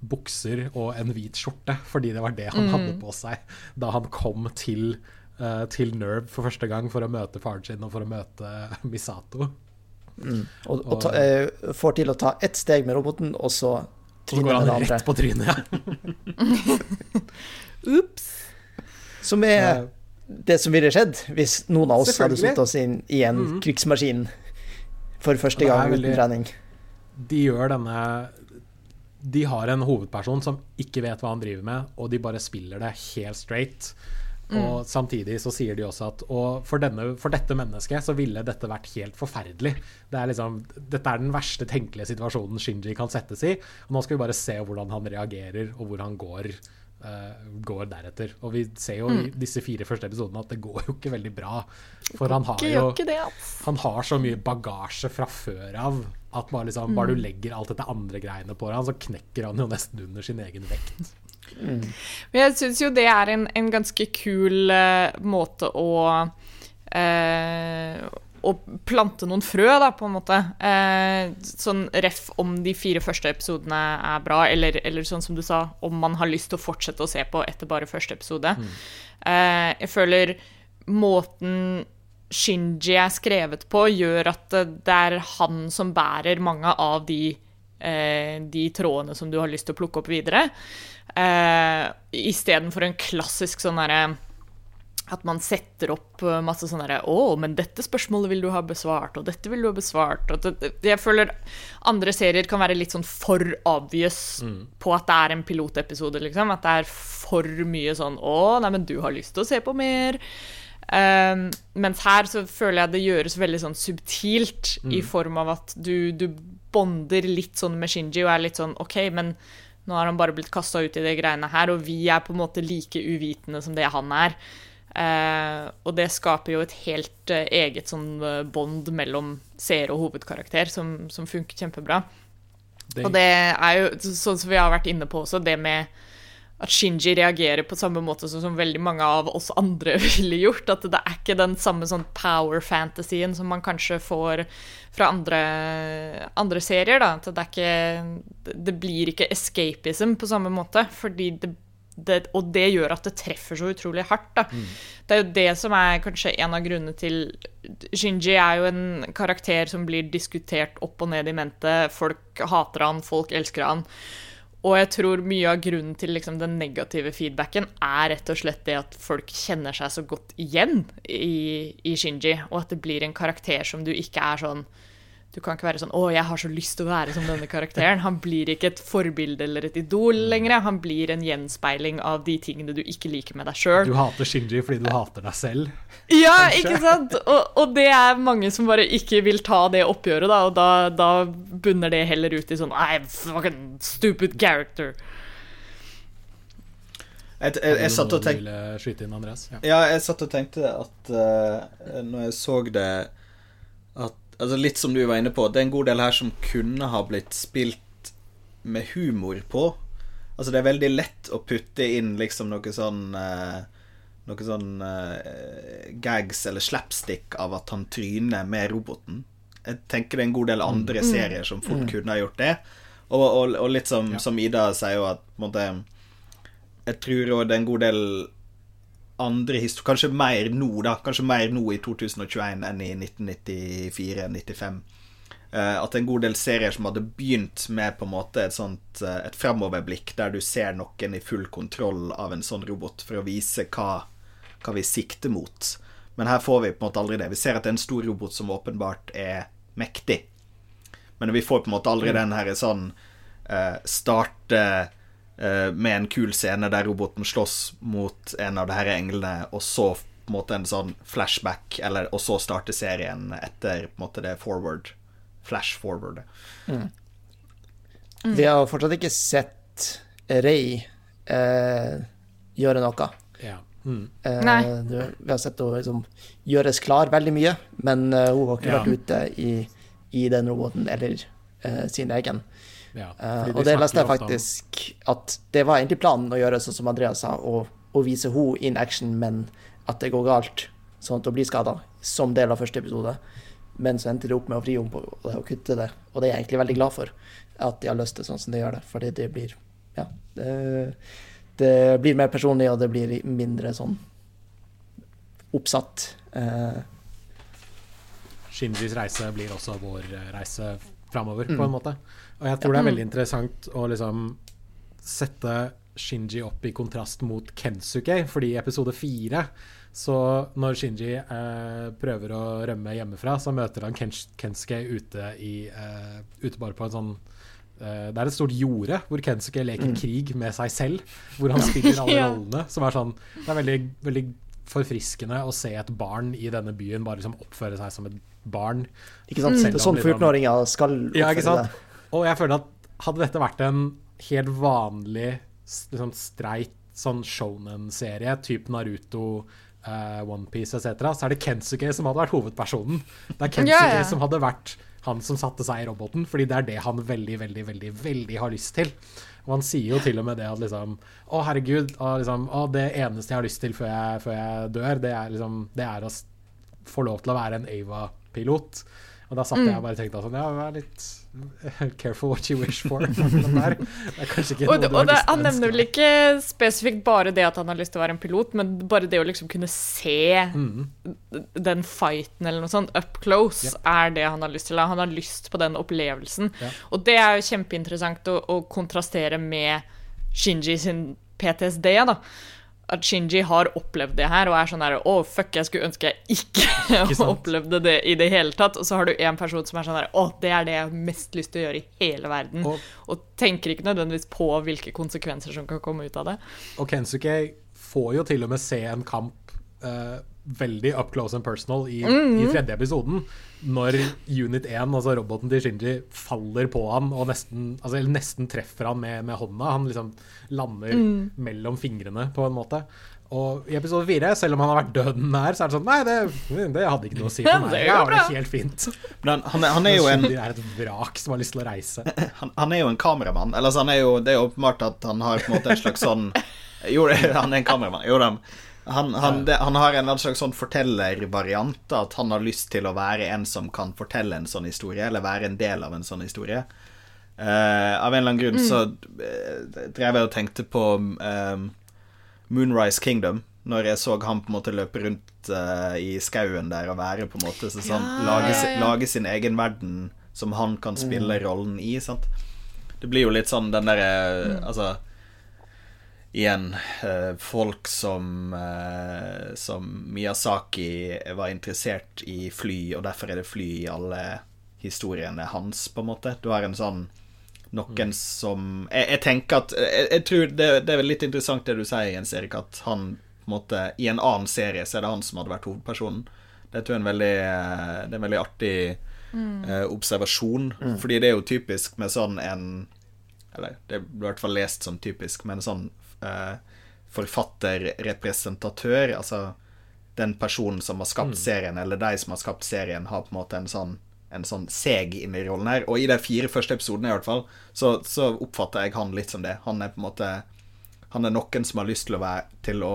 bukser og en hvit skjorte, fordi det var det han hadde på seg da han kom til, uh, til Nerve for første gang for å møte faren sin og for å møte Misato. Og, og ta, uh, får til å ta ett steg med roboten, og så Og så går han rett på trynet. Ja. Ups. Som er det som ville skjedd hvis noen av oss hadde satt oss inn i en Mhm. krigsmaskin for første gang er uten trening. De gjør denne De har en hovedperson som ikke vet hva han driver med, og de bare spiller det helt straight. Og samtidig så sier de også at og for, denne, for dette mennesket så ville dette vært helt forferdelig. Det er liksom, dette er den verste tenkelige situasjonen Shinji kan settes i. Og nå skal vi bare se hvordan han reagerer, og hvor han går, går deretter. Og vi ser jo i disse fire første episodene at det går jo ikke veldig bra. For han har jo gjør ikke det, han har så mye bagasje fra før av at bare, liksom, bare du legger alt dette andre greiene på han, så knekker han jo nesten under sin egen vekt. Men jeg syns jo det er en, en ganske kul uh, måte å eh, Å plante noen frø, da, på en måte. Eh, sånn ref om de fire første episodene er bra, eller, eller sånn som du sa, om man har lyst til å fortsette å se på etter bare første episode. Eh, jeg føler måten Shinji er skrevet på, gjør at det det er han som bærer mange av de, eh, de trådene som du har lyst til å plukke opp videre. Eh, Istedenfor en klassisk sånn derre at man setter opp eh, masse sånn derre 'Å, men dette spørsmålet vil du ha besvart', og 'dette vil du ha besvart'. Det, jeg føler andre serier kan være litt sånn for obvious på at det er en pilotepisode, liksom. At det er for mye sånn 'Å, nei, men du har lyst til å se på mer'. Um, mens her så føler jeg det gjøres veldig sånn subtilt, i form av at du, du bonder litt sånn med Shinji og er litt sånn OK, men nå har han bare blitt kasta ut i de greiene her, og vi er på en måte like uvitende som det han er. Eh, og det skaper jo et helt eh, eget sånn bånd mellom seer og hovedkarakter som, som funker kjempebra. Det, Og det er jo sånn som vi har vært inne på også, det med at Shinji reagerer på samme måte som, som veldig mange av oss andre ville gjort. At det er ikke den samme sånn power-fantasien som man kanskje får fra andre, andre serier. Da. At det, er ikke, det blir ikke escapism på samme måte. Fordi det, det, og det gjør at det treffer så utrolig hardt. Da. Det er jo det som er kanskje en av grunnene til Shinji er jo en karakter som blir diskutert opp og ned i mente. Folk hater han, folk elsker han. Og jeg tror mye av grunnen til liksom, den negative feedbacken er rett og slett det at folk kjenner seg så godt igjen i, i Shinji, og at det blir en karakter som du ikke er sånn Du kan ikke være sånn 'Å, jeg har så lyst til å være som denne karakteren'. Han blir ikke et forbilde eller et idol lenger. Han blir en gjenspeiling av de tingene du ikke liker med deg sjøl. du hater Shinji fordi du hater deg selv. Ja, ikke sant? Og, og det er mange som bare ikke vil ta det oppgjøret, da, og da, da bunner det heller ut i sånn I'm fucking stupid character. Jeg, jeg, jeg, satt og tenkte skyte inn, Ja. ja, jeg satt og tenkte at uh, når jeg så det at, altså Litt som du var inne på, det er en god del her som kunne ha blitt spilt med humor på. Altså Det er veldig lett å putte inn liksom noe sånn eh, Noe sånn eh, gags eller slapstick av at han tryner med roboten. Jeg tenker det er en god del andre mm. serier som fort mm. kunne ha gjort det. Og, og, og litt som, ja. som, Ida sier jo at på en måte jeg tror òg det er en god del andre historier Kanskje mer nå, da. Kanskje mer nå i 2021 enn i 1994-95. Uh, eh, at en god del serier som hadde begynt med på en måte et sånt uh, Et framoverblikk der du ser noen i full kontroll av en sånn robot for å vise hva, hva vi sikter mot. Men her får vi på en måte aldri det. Vi ser at det er en stor robot som åpenbart er mektig. Men vi får på en måte aldri mm. den her sånn uh, starte Eh, med en kul scene der roboten slåss mot en av de her englene, og så på en måte en sånn flashback, eller, og så starte serien etter på en måte det forward. Flash forward. Mm. Mm. Vi har fortsatt ikke sett Rey eh, gjøre noe. Ja. Mm. Eh, vi har sett henne liksom, gjøres klar veldig mye, men uh, hun har ikke ja. vært ute i, i, den roboten eller uh, sin egen. Ja, uh, og det leste jeg faktisk at det var egentlig planen å gjøre sånn som Andreas sa, å, å vise henne in action, men at det går galt, sånn at hun blir skada, som del av første episode. Men så endte det opp med å vri om på det og kutte det, og det er jeg egentlig veldig glad for. At de har løst det sånn som de gjør det, fordi det blir Ja. Det, det blir mer personlig, og det blir mindre sånn oppsatt. Uh, Shinjis reise blir også vår reise framover, mm. på en måte. Og jeg tror det er veldig interessant å liksom sette Shinji opp i kontrast mot Kensuke, fordi i episode fire så når Shinji eh, prøver å rømme hjemmefra, så møter han Kens Kensuke ute, i, eh, ute bare på en sånn eh, Det er et stort jorde hvor Kensuke leker mm. krig med seg selv. Hvor han spiller alle rollene. Som er sånn Det er veldig, veldig forfriskende å se et barn i denne byen bare liksom oppføre seg som et barn. Ikke sant? Mm. Sånn 14-åringer skal oppføre ja, ikke sant? Og jeg føler at hadde dette vært en helt vanlig, liksom streit sånn shonen-serie, type Naruto, uh, Onepiece etc., så er det Kensuke som hadde vært hovedpersonen. Det er Kensuke yeah, som hadde vært han som satte seg i roboten, fordi det er det han veldig, veldig, veldig veldig har lyst til. Og han sier jo til og med det at liksom Å, herregud, å, liksom, å, det eneste jeg har lyst til før jeg, før jeg dør, det er, liksom, det er å få lov til å være en Ava-pilot. Og da satt jeg og bare tenkte sånn Ja, vær litt careful what you wish for. Der, er, det er kanskje ikke noe og, du har det, lyst til Han nevner vel ikke spesifikt bare det at han har lyst til å være en pilot, men bare det å liksom kunne se mm. den fighten eller noe sånt up close, yeah. er det han har lyst til. Han har lyst på den opplevelsen. Yeah. Og det er jo kjempeinteressant å, å kontrastere med Shinji sin PTSD, da at Shinji har opplevd det her og er sånn her Å, oh, fuck, jeg skulle ønske jeg ikke, ikke opplevde det i det hele tatt. Og så har du en person som er sånn her Å, oh, det er det jeg har mest lyst til å gjøre i hele verden. Og, og, tenker ikke nødvendigvis på hvilke konsekvenser som kan komme ut av det. Og Kensuke får jo til og med se en kamp uh, veldig up close and personal i, mm -hmm. i tredje episoden når Unit 1, altså roboten til Shinji, faller på han og nesten, altså, nesten treffer han med, med, hånda. Han liksom lander mm. mellom fingrene, på en måte. Og i episode fire, selv om han har vært døden nær, så er det sånn Nei, det, det hadde ikke noe å si for meg. Ja, det er helt fint. Men han, han, er jo en Det er et vrak som har lyst til å reise. Han, han er jo en kameramann. Eller så han er jo, det er jo åpenbart at han har på en måte en slags sånn Jo, han er en kameramann. Jo da. Han, han, det, han, har en slags sånn fortellervariant. At han har lyst til å være en som kan fortelle en sånn historie, eller være en del av en sånn historie. Uh, av en eller annen grunn mm. så uh, drev jeg og tenkte på um, Moonrise Kingdom. Når jeg så han på en måte løpe rundt uh, i skauen der og være på en måte så, sånn, ja, lage, ja, ja. lage, sin egen verden som han kan spille mm. rollen i. Sant? Det blir jo litt sånn den derre mm. Altså igjen eh, folk som, eh, som Miyazaki var interessert i fly, og derfor er det fly i alle historiene hans, på en måte. Du har en sånn noen mm. som jeg, jeg, tenker at jeg, jeg tror det, det, er vel litt interessant det du sier, Jens Erik, at han på en måte I en annen serie så er det han som hadde vært hovedpersonen. Det tror jeg er en veldig, det er en veldig artig mm. eh, observasjon, mm. fordi det er jo typisk med sånn en Eller det blir i hvert fall lest som typisk, men sånn uh, forfatterrepresentatør. Altså den personen som har skapt serien, eller de som har skapt serien, har på en måte en sånn en sånn seg inn i rollen her. Og i de fire første episodene, i hvert fall, så, så oppfatter jeg han litt som det. Han er på en måte Han er noen som har lyst til å være til å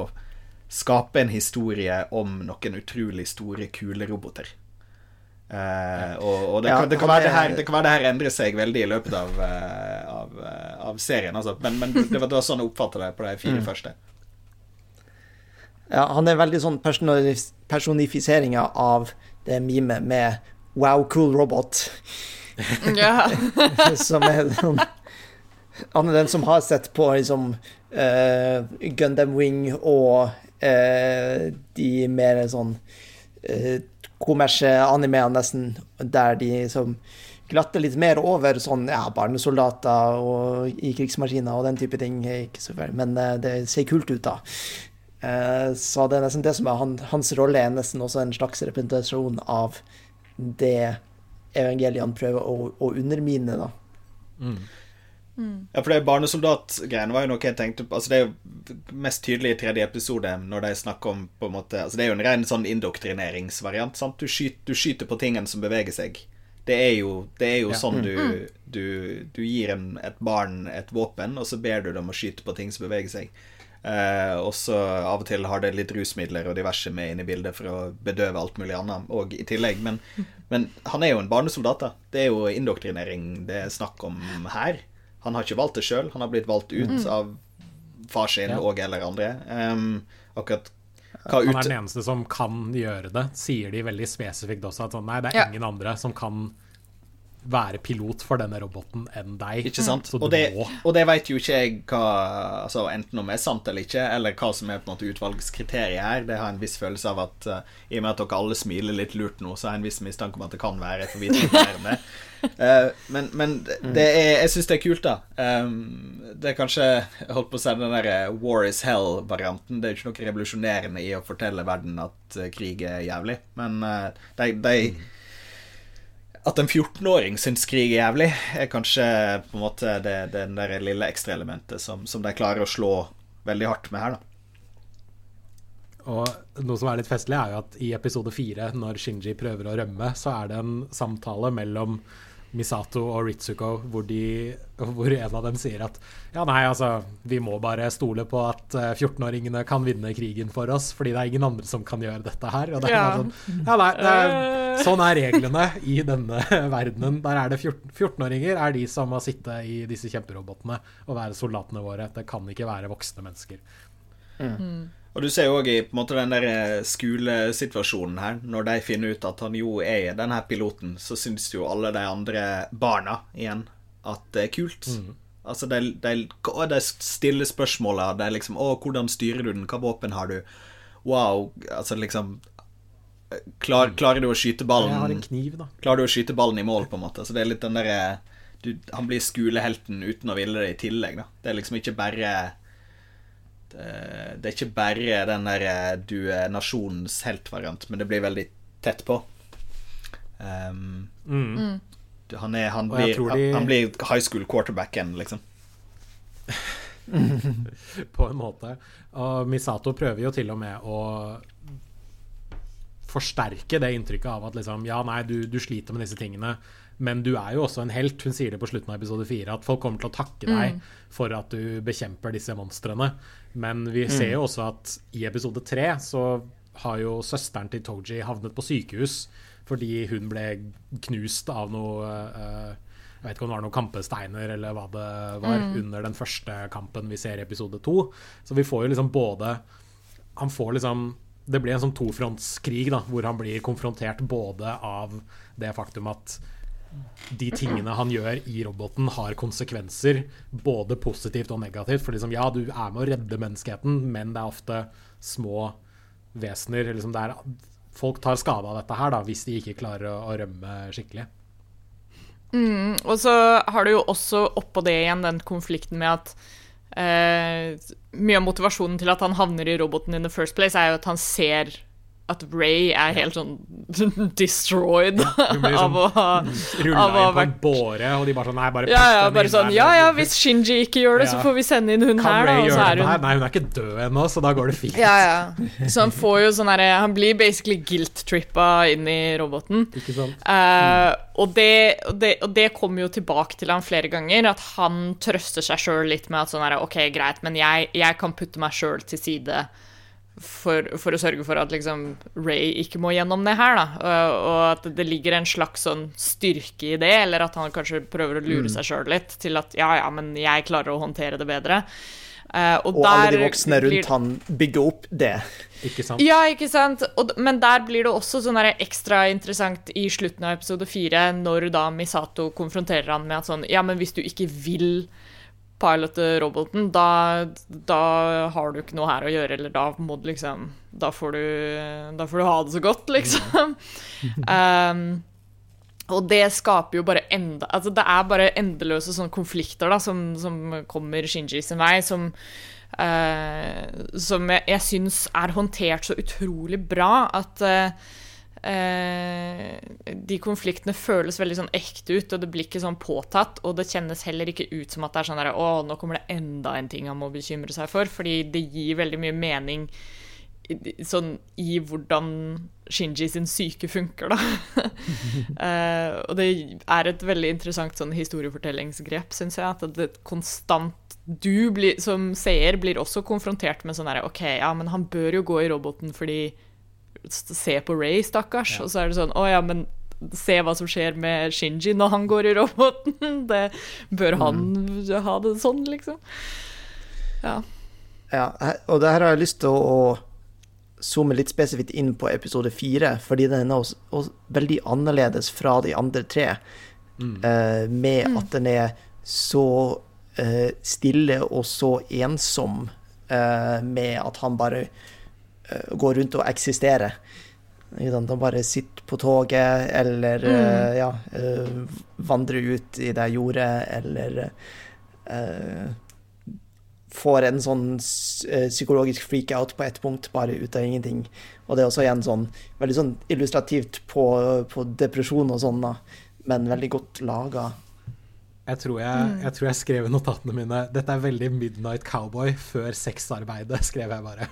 skape en historie om noen utrolig store, kule roboter. Eh, og, og det, Ja, kan, det, kan være det, er- her, det kan være det her endrer seg veldig i løpet av, eh, av, eh, av serien, altså. Men, men det, var, det var sånn jeg oppfattet det på de fire Mm. første. Ja, han er veldig sånn personif personifiseringa av det memet med Wow, cool robot. Ja. som er sånn Han er den som har sett på liksom uh, Gundam Wing og uh, de mer sånn uh, kommersie animeene nesten, der de som glatter litt mer over sånn ja, barnesoldater og i krigsmaskiner og den type ting. Ikke så veldig, men eh, det ser kult ut, da. Eh, så det er nesten det som er han, hans rolle, er nesten også en slags representasjon av det evangeliene prøver å, å undermine, da. Ja, for det barnesoldatgreiene var jo noe jeg tenkte på Altså Det er jo mest tydelig i tredje episode, når de snakker om på en måte Altså Det er jo en ren sånn indoktrineringsvariant. sant? Du skyter, du skyter på tingene som beveger seg. Det er jo, det er jo Ja. sånn du, du, du gir en, et barn et våpen, og så ber du dem å skyte på ting som beveger seg. Eh, og så av og til har det litt rusmidler og diverse med inn i bildet for å bedøve alt mulig annet òg i tillegg. Men, men han er jo en barnesoldat, da. Det er jo indoktrinering det er snakk om her. Han har ikke valgt det sjøl, han har blitt valgt ut av far sin Ja. og eller andre. Um, akkurat hva Han er den eneste som kan gjøre det, sier de veldig spesifikt også. At sånn, nei, det er Ja. ingen andre som kan være pilot for denne roboten enn deg. Ikke sant? Og det, og det vet jo ikke jeg hva altså Enten om det er sant eller ikke, eller hva som er på en måte utvalgskriteriet her. Det har en viss følelse av at uh, i og med at dere alle smiler litt lurt nå, så har jeg en viss mistanke om at det kan være. et forvirrende. Uh, men, men det er, jeg syns det er kult, da. Um, det er kanskje holdt på å si den der uh, War is hell-varianten. Det er jo ikke noe revolusjonerende i å fortelle verden at krig er jævlig, men uh, de, de at en 14-åring syns krig er jævlig, er kanskje på en måte det, det der lille ekstraelementet som, som de klarer å slå veldig hardt med her, da. Og noe som er litt festlig, er jo at i episode fire, når Shinji prøver å rømme, så er det en samtale mellom Misato og Ritsuko hvor, de, hvor en av dem sier at ja, nei, altså, vi må bare stole på at eh, 14-åringene kan vinne krigen for oss, fordi det er ingen andre som kan gjøre dette her. Og det er Ja. sånn, ja, nei, det er, sånn er reglene i denne verdenen. Der er det 14 14-åringer er de som må sitte i disse kjemperobotene og være soldatene våre. Det kan ikke være voksne mennesker. Og du ser jo òg i på en måte den der eh, skolesituasjonen her, når de finner ut at han jo er den her piloten, så syns jo alle de andre barna igjen at det er kult. Altså, de, de, de stiller spørsmåla. De liksom 'Å, hvordan styrer du den? Hva våpen har du?' Wow. Altså liksom klar, Klarer du å skyte ballen Jeg har en kniv, da. Klarer du å skyte ballen i mål, på en måte? Så det er litt den derre Han blir skolehelten uten å ville det i tillegg, da. Det er liksom ikke bare det, det er ikke bare den der du er nasjonens helt-variant, men det blir veldig tett på. Um, Mm. Han, er, han, blir, de- han blir high school quarterbacken, liksom. på en måte. Og Misato prøver jo til og med å forsterke det inntrykket av at liksom, ja, nei, du, du sliter med disse tingene, men du er jo også en helt. Hun sier det på slutten av episode fire, at folk kommer til å takke deg for at du bekjemper disse monstrene. Men vi ser jo også at i episode tre så har jo søsteren til Toji havnet på sykehus fordi hun ble knust av noe eh, jeg vet ikke om det var noen kampesteiner eller hva det var, under den første kampen vi ser i episode to. Så vi får jo liksom både Han får liksom Det blir en sånn tofrontskrig da, hvor han blir konfrontert både av det faktum at de tingene han gjør i roboten, har konsekvenser, både positivt og negativt. For liksom, ja, du er med å redde menneskeheten, men det er ofte små vesener liksom det er, Folk tar skade av dette her da, hvis de ikke klarer å, å rømme skikkelig. Og så har du jo også oppå det igjen den konflikten med at eh, Mye av motivasjonen til at han havner i roboten in the first place, er jo at han ser at Ray er helt sånn destroyed hun blir av sånn å ha Rulla inn på en båre, og de bare sånn Nei, bare Ja, ja, bare sånn. Ja, ja, hvis Shinji ikke gjør det, så får vi sende inn hun Kan her, da. Ray så gjøre er det hun? Nei, hun er ikke død ennå, så da går det fint. Ja, ja. Så han får jo sånn herre Han blir basically guilt-trippa inn i roboten. Ikke sant? Uh, og, det, og, det, og det kommer jo tilbake til han flere ganger, at han trøster seg sjøl litt med at sånn herre OK, greit, men jeg, jeg kan putte meg sjøl til side for, for å sørge for at liksom Ray ikke må gjennom det her, da. Og, og at det ligger en slags sånn styrke i det, eller at han kanskje prøver å lure seg sjøl litt til at ja, ja, men jeg klarer å håndtere det bedre. Uh, og, Og alle de voksne voksne blir- rundt han bygger opp det. Ikke sant? ja, ikke sant? Og, men der blir det også sånn der ekstra interessant i slutten av episode fire, når da Misato konfronterer han med at sånn Ja, men hvis du ikke vil pilote roboten, da, da har du ikke noe her å gjøre, eller da må du liksom Da får du, da får du ha det så godt, liksom. um, og det skaper jo bare enda Altså, det er bare endeløse sånne konflikter da, som, som kommer Shinji sin vei, som uh, Som jeg, jeg syns er håndtert så utrolig bra at eh, de konfliktene føles veldig sånn ekte ut, og det blir ikke sånn påtatt. Og det kjennes heller ikke ut som at det er sånn der, å, nå kommer det enda en ting han må bekymre seg for, fordi det gir veldig mye mening sånn i hvordan Shinji sin syke funker, da. Eh, og det er et veldig interessant sånn historiefortellingsgrep, syns jeg. At det konstant Du blir, som seer blir også konfrontert med sånn herre OK, ja, men han bør jo gå i roboten fordi Se på Ray, stakkars. Og så er det sånn Å ja, men se hva som skjer med Shinji når han går i roboten. Det bør han ha det sånn, liksom. Ja. Ja, og det her har jeg lyst til å, å zoome litt spesifikt inn på episode fire, fordi den er også, også veldig annerledes fra de andre tre. eh, med at den er så uh, stille og så ensom, uh, med at han bare eh, går rundt og eksistere. De bare sitter på toget, eller eh, ja, eh, vandrer ut i det jordet, eller uh, får en sånn psykologisk freak-out på ett punkt, bare ut av ingenting. Og det er også igjen sånn veldig sånn illustrativt på, på depresjon og sånn, da, men veldig godt laga. Jeg tror jeg, jeg tror jeg skrev i notatene mine Dette er veldig Midnight Cowboy før sexarbeidet, skrev jeg bare.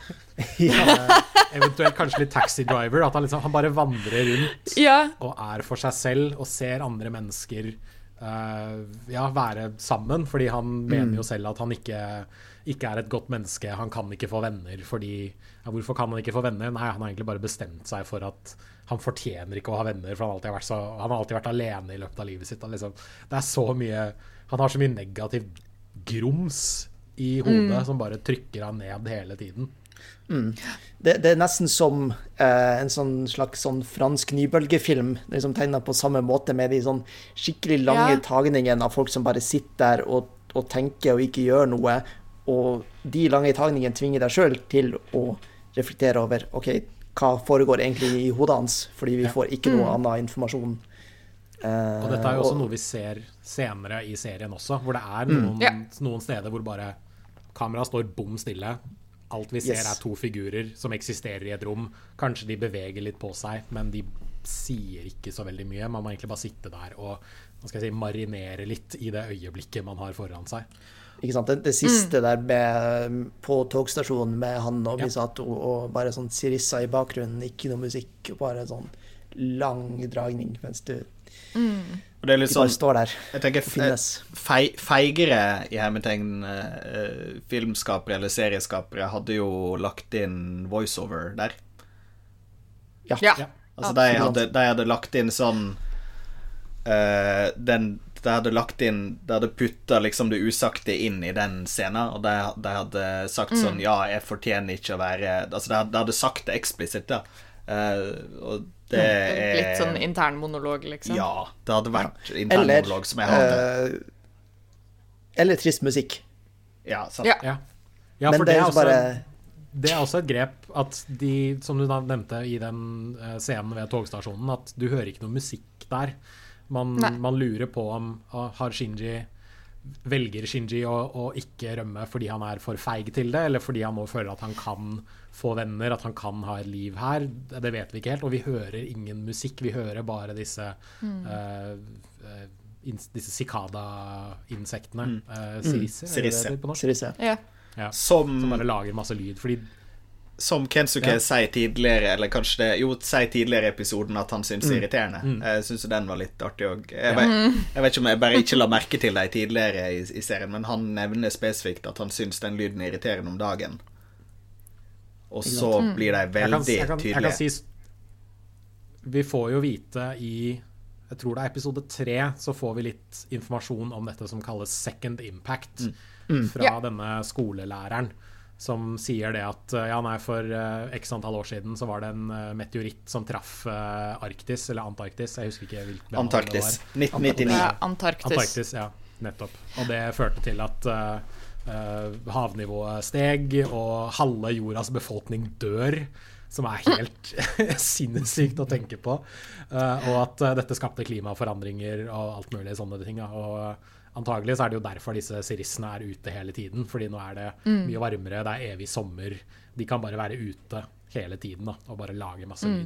ja, eventuelt kanskje litt Taxi Driver. At han, liksom, han bare vandrer rundt ja. og er for seg selv og ser andre mennesker uh, ja, være sammen. Fordi han mener jo selv at han ikke, ikke er et godt menneske. Han kan ikke få venner fordi ja, Hvorfor kan han ikke få venner? Nei, han har egentlig bare bestemt seg for at han fortjener ikke å ha venner, for han har alltid vært, så, han har alltid vært alene i løpet av livet sitt. Liksom, det er så mye Han har så mye negativ grums i hodet som bare trykker han ned hele tiden. Det, det er nesten som eh, en sånn slags sånn fransk nybølgefilm, liksom tegna på samme måte, med de sånn skikkelig lange Ja. tagningene av folk som bare sitter der og, og tenker og ikke gjør noe. Og de lange tagningene tvinger deg sjøl til å reflektere over OK, hva foregår egentlig i hodet hans, fordi vi får ikke noe annen informasjon. Eh, Og dette er jo også og- noe vi ser senere i serien også, hvor det er noen, Ja. noen steder hvor bare kameraet står bom stille. Alt vi ser Yes. er to figurer som eksisterer i et rom. Kanskje de beveger litt på seg, men de sier ikke så veldig mye. Man må egentlig bare sitte der og skal jeg si, marinere litt i det øyeblikket man har foran seg. Ikke sant? Det, det siste der med, på togstasjonen med han og Ja. Og bare sånn Sirissa i bakgrunnen, ikke noe musikk, og bare sånn lang dragning mens du Og det er litt bare sånn står der Jeg tenker og finnes. fei, feigere i hermetegn uh, filmskapere eller serieskapere hadde jo lagt inn voiceover der. Ja. ja. Ja. Altså, de hadde, de hadde lagt inn sånn uh, den De hadde lagt inn De hadde putta liksom det usagte inn i den scenen, og de, de hadde sagt sånn Ja, jeg fortjener ikke å være Altså, de hadde, de hadde sagt det eksplisitt, da. Uh, og det er Litt sånn intern monolog, liksom. Ja. Det hadde vært Eller internmonolog som jeg hadde. Uh, Eller trist musikk. ja, sant. Ja. Ja, ja Men for det det er er, også, bare det er også et grep at de, som du da nevnte i den eh, scenen ved togstasjonen, at du hører ikke noe musikk der. Man, man lurer på om har Shinji velger Shinji å, å, ikke rømme fordi han er for feig til det, eller fordi han nå føler at han kan få venner, at han kan ha et liv her. Det vet vi ikke helt. Og vi hører ingen musikk, vi hører bare disse mm. uh, disse sikada-insektene. Mm. Uh, Sirisse, mm. Sirisse. Ja. Ja, som, som, bare lager masse lyd. Fordi som Kensuke ja. sier tidligere, eller kanskje det Jo, sier tidligere i episoden at han syns mm. irriterende. Mm. Jeg syns den var litt artig òg. Jeg, jeg, vet ikke om jeg bare ikke la merke til det tidligere i, i, serien, men han nevner spesifikt at han syns den lyden er irriterende om dagen. Og så mm. blir de veldig jeg kan, jeg kan, tydelige. Si, vi får jo vite i jeg tror det er episode tre, så får vi litt informasjon om dette som kalles second impact, mm. Mm. fra ja. denne skolelæreren som sier det at ja, nei, for uh, x antall år siden så var det en uh, meteoritt som traff uh, Arktis, eller Antarktis, jeg husker ikke hvilken Antarktis. 1999. Ja, Antarktis. Antarktis. Ja, nettopp. Og det førte til at havnivået steg, og halve jordas befolkning dør. Som er helt sinnssykt å tenke på. og at dette skapte klimaforandringer og alt mulig sånne ting. Og Antagelig så er det jo derfor disse sirissene er ute hele tiden. Fordi nå er det mm. mye varmere, det er evig sommer. De kan bare være ute hele tiden da, og bare lage masse mm.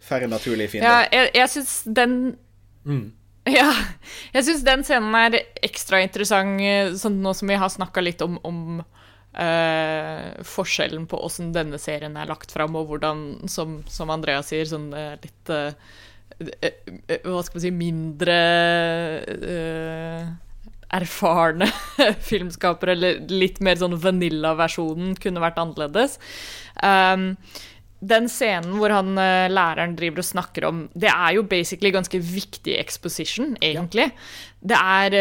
Færre naturlige fiender. Ja, jeg, jeg syns den mm. Ja, jeg syns den scenen er ekstra interessant, sånn nå som vi har snakka litt om, om uh, forskjellen på åssen denne serien er lagt fram, og hvordan, som, som Andrea sier, sånn uh, litt uh, Eh, eh, hva skal man si mindre uh, erfarne filmskapere, eller litt mer sånn vanilla-versjonen, kunne vært annerledes. Um, den scenen hvor han læreren driver og snakker om Det er jo basically ganske viktig exposition, egentlig. Det, er,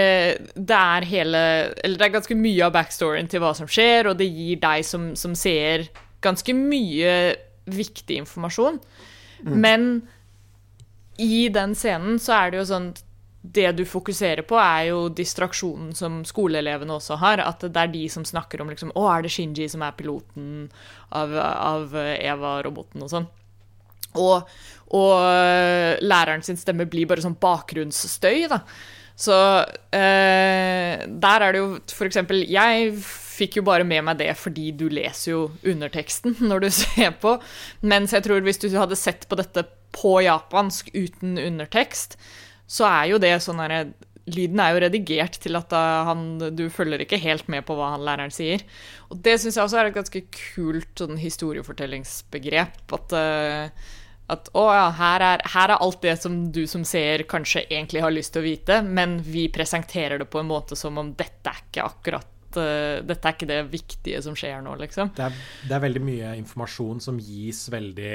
det er hele Eller det er ganske mye av backstoryen til hva som skjer, og det gir deg som, som seer ganske mye viktig informasjon. Mm. Men i den scenen så er det jo sånn det du fokuserer på, er jo distraksjonen som skoleelevene også har. At det er de som snakker om liksom, 'Å, er det Shinji som er piloten av, av Eva-roboten?' og sånn. Og, og læreren sin stemme blir bare sånn bakgrunnsstøy, da. Så eh, der er det jo eksempel Jeg fikk jo bare med meg det fordi du leser jo underteksten når du ser på. Mens jeg tror hvis du hadde sett på dette på japansk uten undertekst, så er jo det sånn herre Lyden er jo redigert til at han, du følger ikke helt med på hva han læreren sier. Og det syns jeg også er et ganske kult sånn historiefortellingsbegrep. At, uh, at å ja, her er, her er, alt det som du som ser kanskje egentlig har lyst til å vite, men vi presenterer det på en måte som om dette er ikke akkurat uh, dette er ikke det viktige som skjer nå, liksom. Det er, det er veldig mye informasjon som gis veldig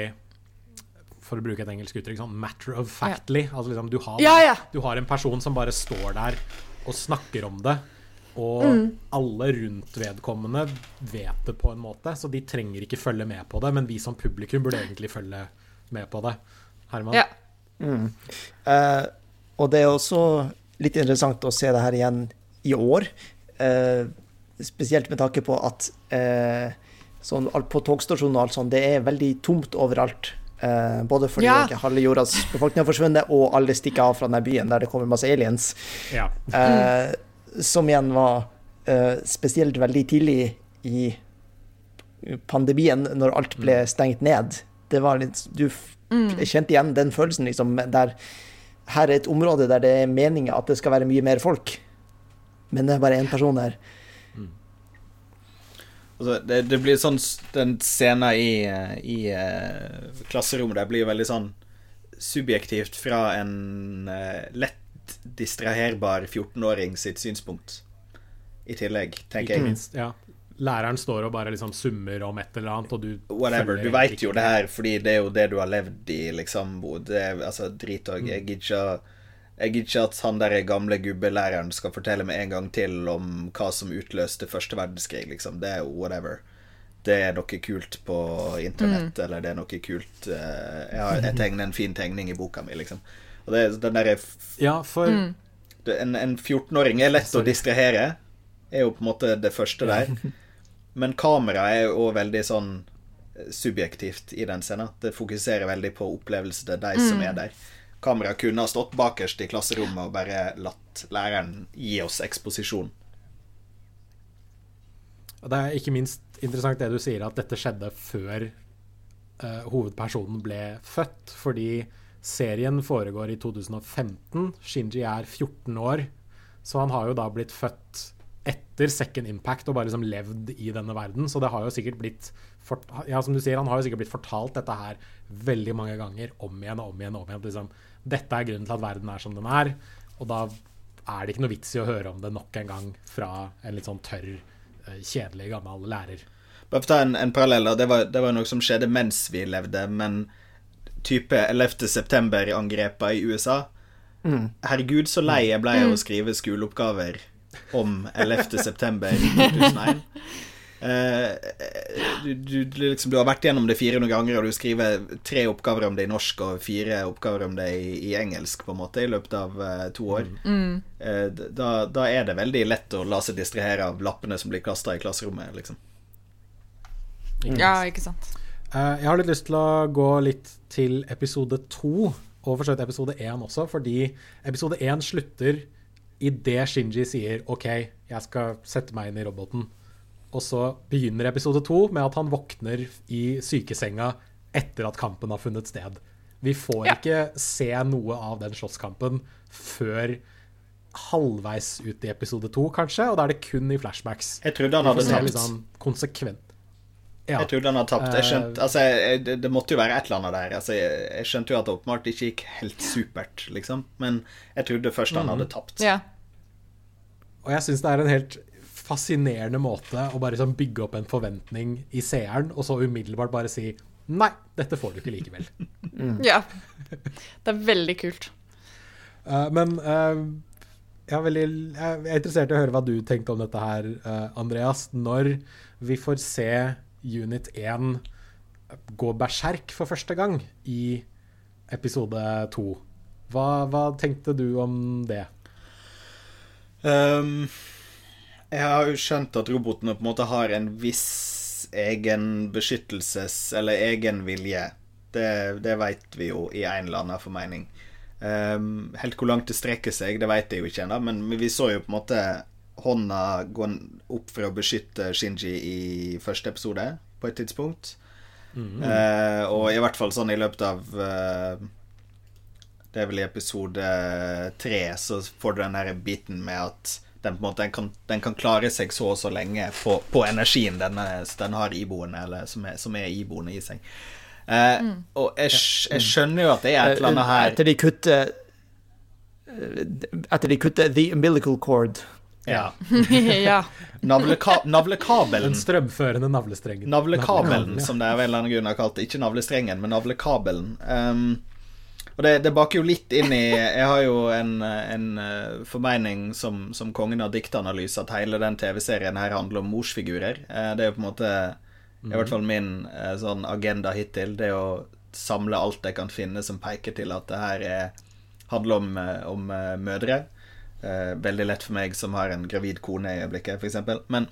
for å bruke et engelsk uttrykk, sånn matter of factly. Ja. Altså liksom, du, har, ja, ja. du har en person som bare står der og snakker om det. Og mm. alle rundt vedkommende vet det på en måte, så de trenger ikke følge med på det. Men vi som publikum burde egentlig følge med på det. Herman? Ja. Mm. Eh, og det er også litt interessant å se det her igjen i år. Eh, spesielt med tanke på at eh, sånn, på togstasjonen og alt sånt, det er veldig tomt overalt. Eh, både fordi ja. halve jordas befolkning har forsvunnet, og alle stikker av fra denne byen der det kommer masse aliens. Ja. Uh, som igjen var uh, spesielt veldig tidlig i pandemien, når alt ble mm. stengt ned. Det var litt Du mm. kjente igjen den følelsen, liksom, der her er et område der det er meninga at det skal være mye mer folk, men det er bare én person her. Altså, det, det, blir sånn Den scenen i, i uh, klasserommet der blir veldig sånn subjektivt fra en uh, lett distraherbar 14-åring sitt synspunkt. I tillegg, tenker jeg. Minst, ja. Læreren står og bare liksom summer om et eller annet, og du Whatever. Du veit jo det her, fordi det er jo det du har levd i, liksom. Det er, altså, drit òg. Jeg gidder ikke jeg gidder ikke at han der gamle gubbelæreren skal fortelle meg en gang til om hva som utløste første verdenskrig, liksom. Det er jo whatever. Det er noe kult på internett, mm. eller det er noe kult uh, Jeg har jeg tegner en fin tegning i boka mi, liksom. Og det, den derre Ja, for mm. En, en 14-åring er lett Sorry. å distrahere, er jo på en måte det første der. Men kamera er jo veldig sånn eh, subjektivt i den scenen. Det fokuserer veldig på opplevelsen til de mm. som er der. Kameraet kunne ha stått bakerst i klasserommet og bare latt læreren gi oss eksposisjon. Og det er ikke minst interessant det du sier, at dette skjedde før uh, hovedpersonen ble født. Fordi serien foregår i 2015. Shinji er 14 år, så han har jo da blitt født etter Second Impact og bare liksom levd i denne verden. Så det har jo sikkert blitt ja, som du sier, han har jo sikkert blitt fortalt dette her veldig mange ganger, om igjen og om igjen. om igjen. Liksom, dette er grunnen til at verden er som den er. Og da er det ikke noe vits i å høre om det nok en gang fra en litt sånn tørr Eh, kjedelig, gammel lærer. Bare for å ta en, en parallell. Det var, det var noe som skjedde mens vi levde, men type 11. september-angrepa i USA mm. Herregud, så lei jeg ble av å skrive skoleoppgaver om 11. september 2001. Uh, du, du, liksom, du, har vært gjennom det 400 ganger, og du skriver tre oppgaver om det i norsk og fire oppgaver om det i, i engelsk på en måte i løpet av uh, to år. Mm. Uh, da, da, er det veldig lett å la seg distrahere av lappene som blir kasta i klasserommet. Liksom. Ja, ikke sant. jeg har litt lyst til å gå litt til episode to, og for så vidt episode én også, fordi episode én slutter idet Shinji sier OK, jeg skal sette meg inn i roboten. Og så begynner episode to med at han våkner i sykesenga etter at kampen har funnet sted. Vi får ja. ikke se noe av den slåsskampen før halvveis ut i episode to, kanskje, og da er det kun i flashbacks. Jeg trodde han hadde tapt. Liksom konsekvent. Ja. Jeg trodde han hadde tapt. Jeg skjønte, altså, jeg, det, det, måtte jo være et eller annet der. Altså, jeg, jeg, skjønte jo at det åpenbart ikke gikk helt supert, liksom. Men jeg trodde først han mm. hadde tapt. Ja. Og jeg syns det er en helt fascinerende måte å bare sånn bygge opp en forventning i seeren, og så umiddelbart bare si Nei, dette får du ikke likevel. Mm. Ja. Det er veldig kult. Uh, men uh, jeg, er veldig, jeg, er interessert i å høre hva du tenkte om dette her, uh, Andreas. Når vi får se Unit 1 gå berserk for første gang i episode 2. Hva, hva tenkte du om det? Um jeg har jo skjønt at robotene på en måte har en viss egen beskyttelses- eller egen vilje. Det, det veit vi jo i en eller annen formening. Um, helt hvor langt det strekker seg, det veit jeg jo ikke ennå, men vi så jo på en måte hånda gå opp for å beskytte Shinji i første episode, på et tidspunkt. Mm. Uh, og i hvert fall sånn i løpet av uh, Det er vel i episode tre så får du den her biten med at den, måte, den, kan, den, kan, klare seg så og så lenge på, på energien den, den, har iboende, eller som er, som er iboende i seg. Eh, mm. Og jeg, jeg, skjønner jo at det er et eller annet her Etter de kutter Etter de kutter the umbilical cord. Ja. ja. Navleka navlekabelen. Den strømførende navlestrengen. Navlekabelen, som det er vel en eller annen grunn har kalt det. Ikke navlestrengen, men navlekabelen. Um, og det, det, baker jo litt inn i Jeg har jo en, en eh, formening som, som, kongen av diktanalyse at hele den TV-serien her handler om morsfigurer. Eh, det er jo på en måte i hvert fall min eh, sånn agenda hittil. Det å samle alt jeg kan finne som peker til at det her er, handler om, om mødre. Veldig lett for meg som har en gravid kone i øyeblikket, f.eks. Men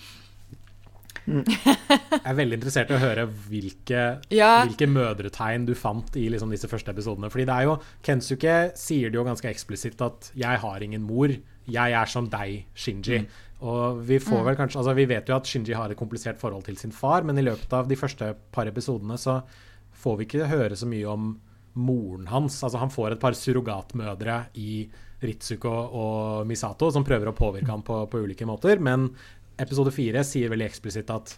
jeg er veldig interessert i å høre hvilke, ja. hvilke mødretegn du fant i liksom disse første episodene. Fordi det er jo Kensuke sier det jo ganske eksplisitt at 'jeg har ingen mor'. Jeg er som deg, Shinji. Mm. Og vi får mm. vel kanskje Altså, vi vet jo at Shinji har et komplisert forhold til sin far, men i løpet av de første par episodene så får vi ikke høre så mye om moren hans. Altså, han får et par surrogatmødre i Ritsuko og Misato som prøver å påvirke ham på, på ulike måter, men episode fire sier veldig eksplisitt at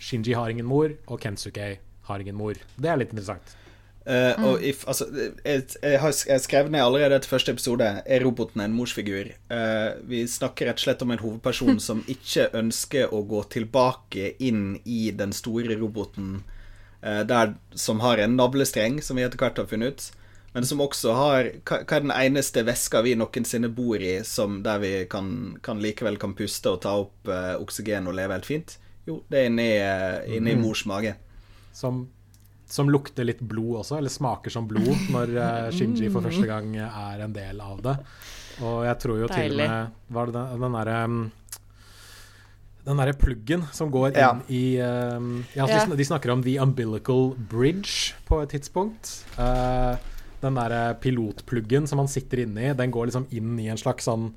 Shinji har ingen mor, og Kensuke har ingen mor. Det er litt interessant. Uh, mm. og if, altså, jeg, jeg har skrevet ned allerede etter første episode Er roboten en morsfigur. Uh, vi snakker rett og slett om en hovedperson som ikke ønsker å gå tilbake inn i den store roboten uh, der, som har en navlestreng, som vi etter hvert har funnet ut men som også har Hva, er den eneste veska vi noensinne bor i som der vi kan, kan likevel kan puste og ta opp uh, oksygen og leve helt fint? Jo, det er inni, uh, inni mm. mors mage. Som, som, lukter litt blod også, eller smaker som blod, når uh, Shinji for første gang er en del av det. Og jeg tror jo Deilig. til og med Var det den, den derre um, den derre pluggen som går inn ja. i um, ja, ja. De snakker om the umbilical bridge på et tidspunkt. Uh, Den der eh, pilotpluggen som man sitter inni, den går liksom inn i en slags sånn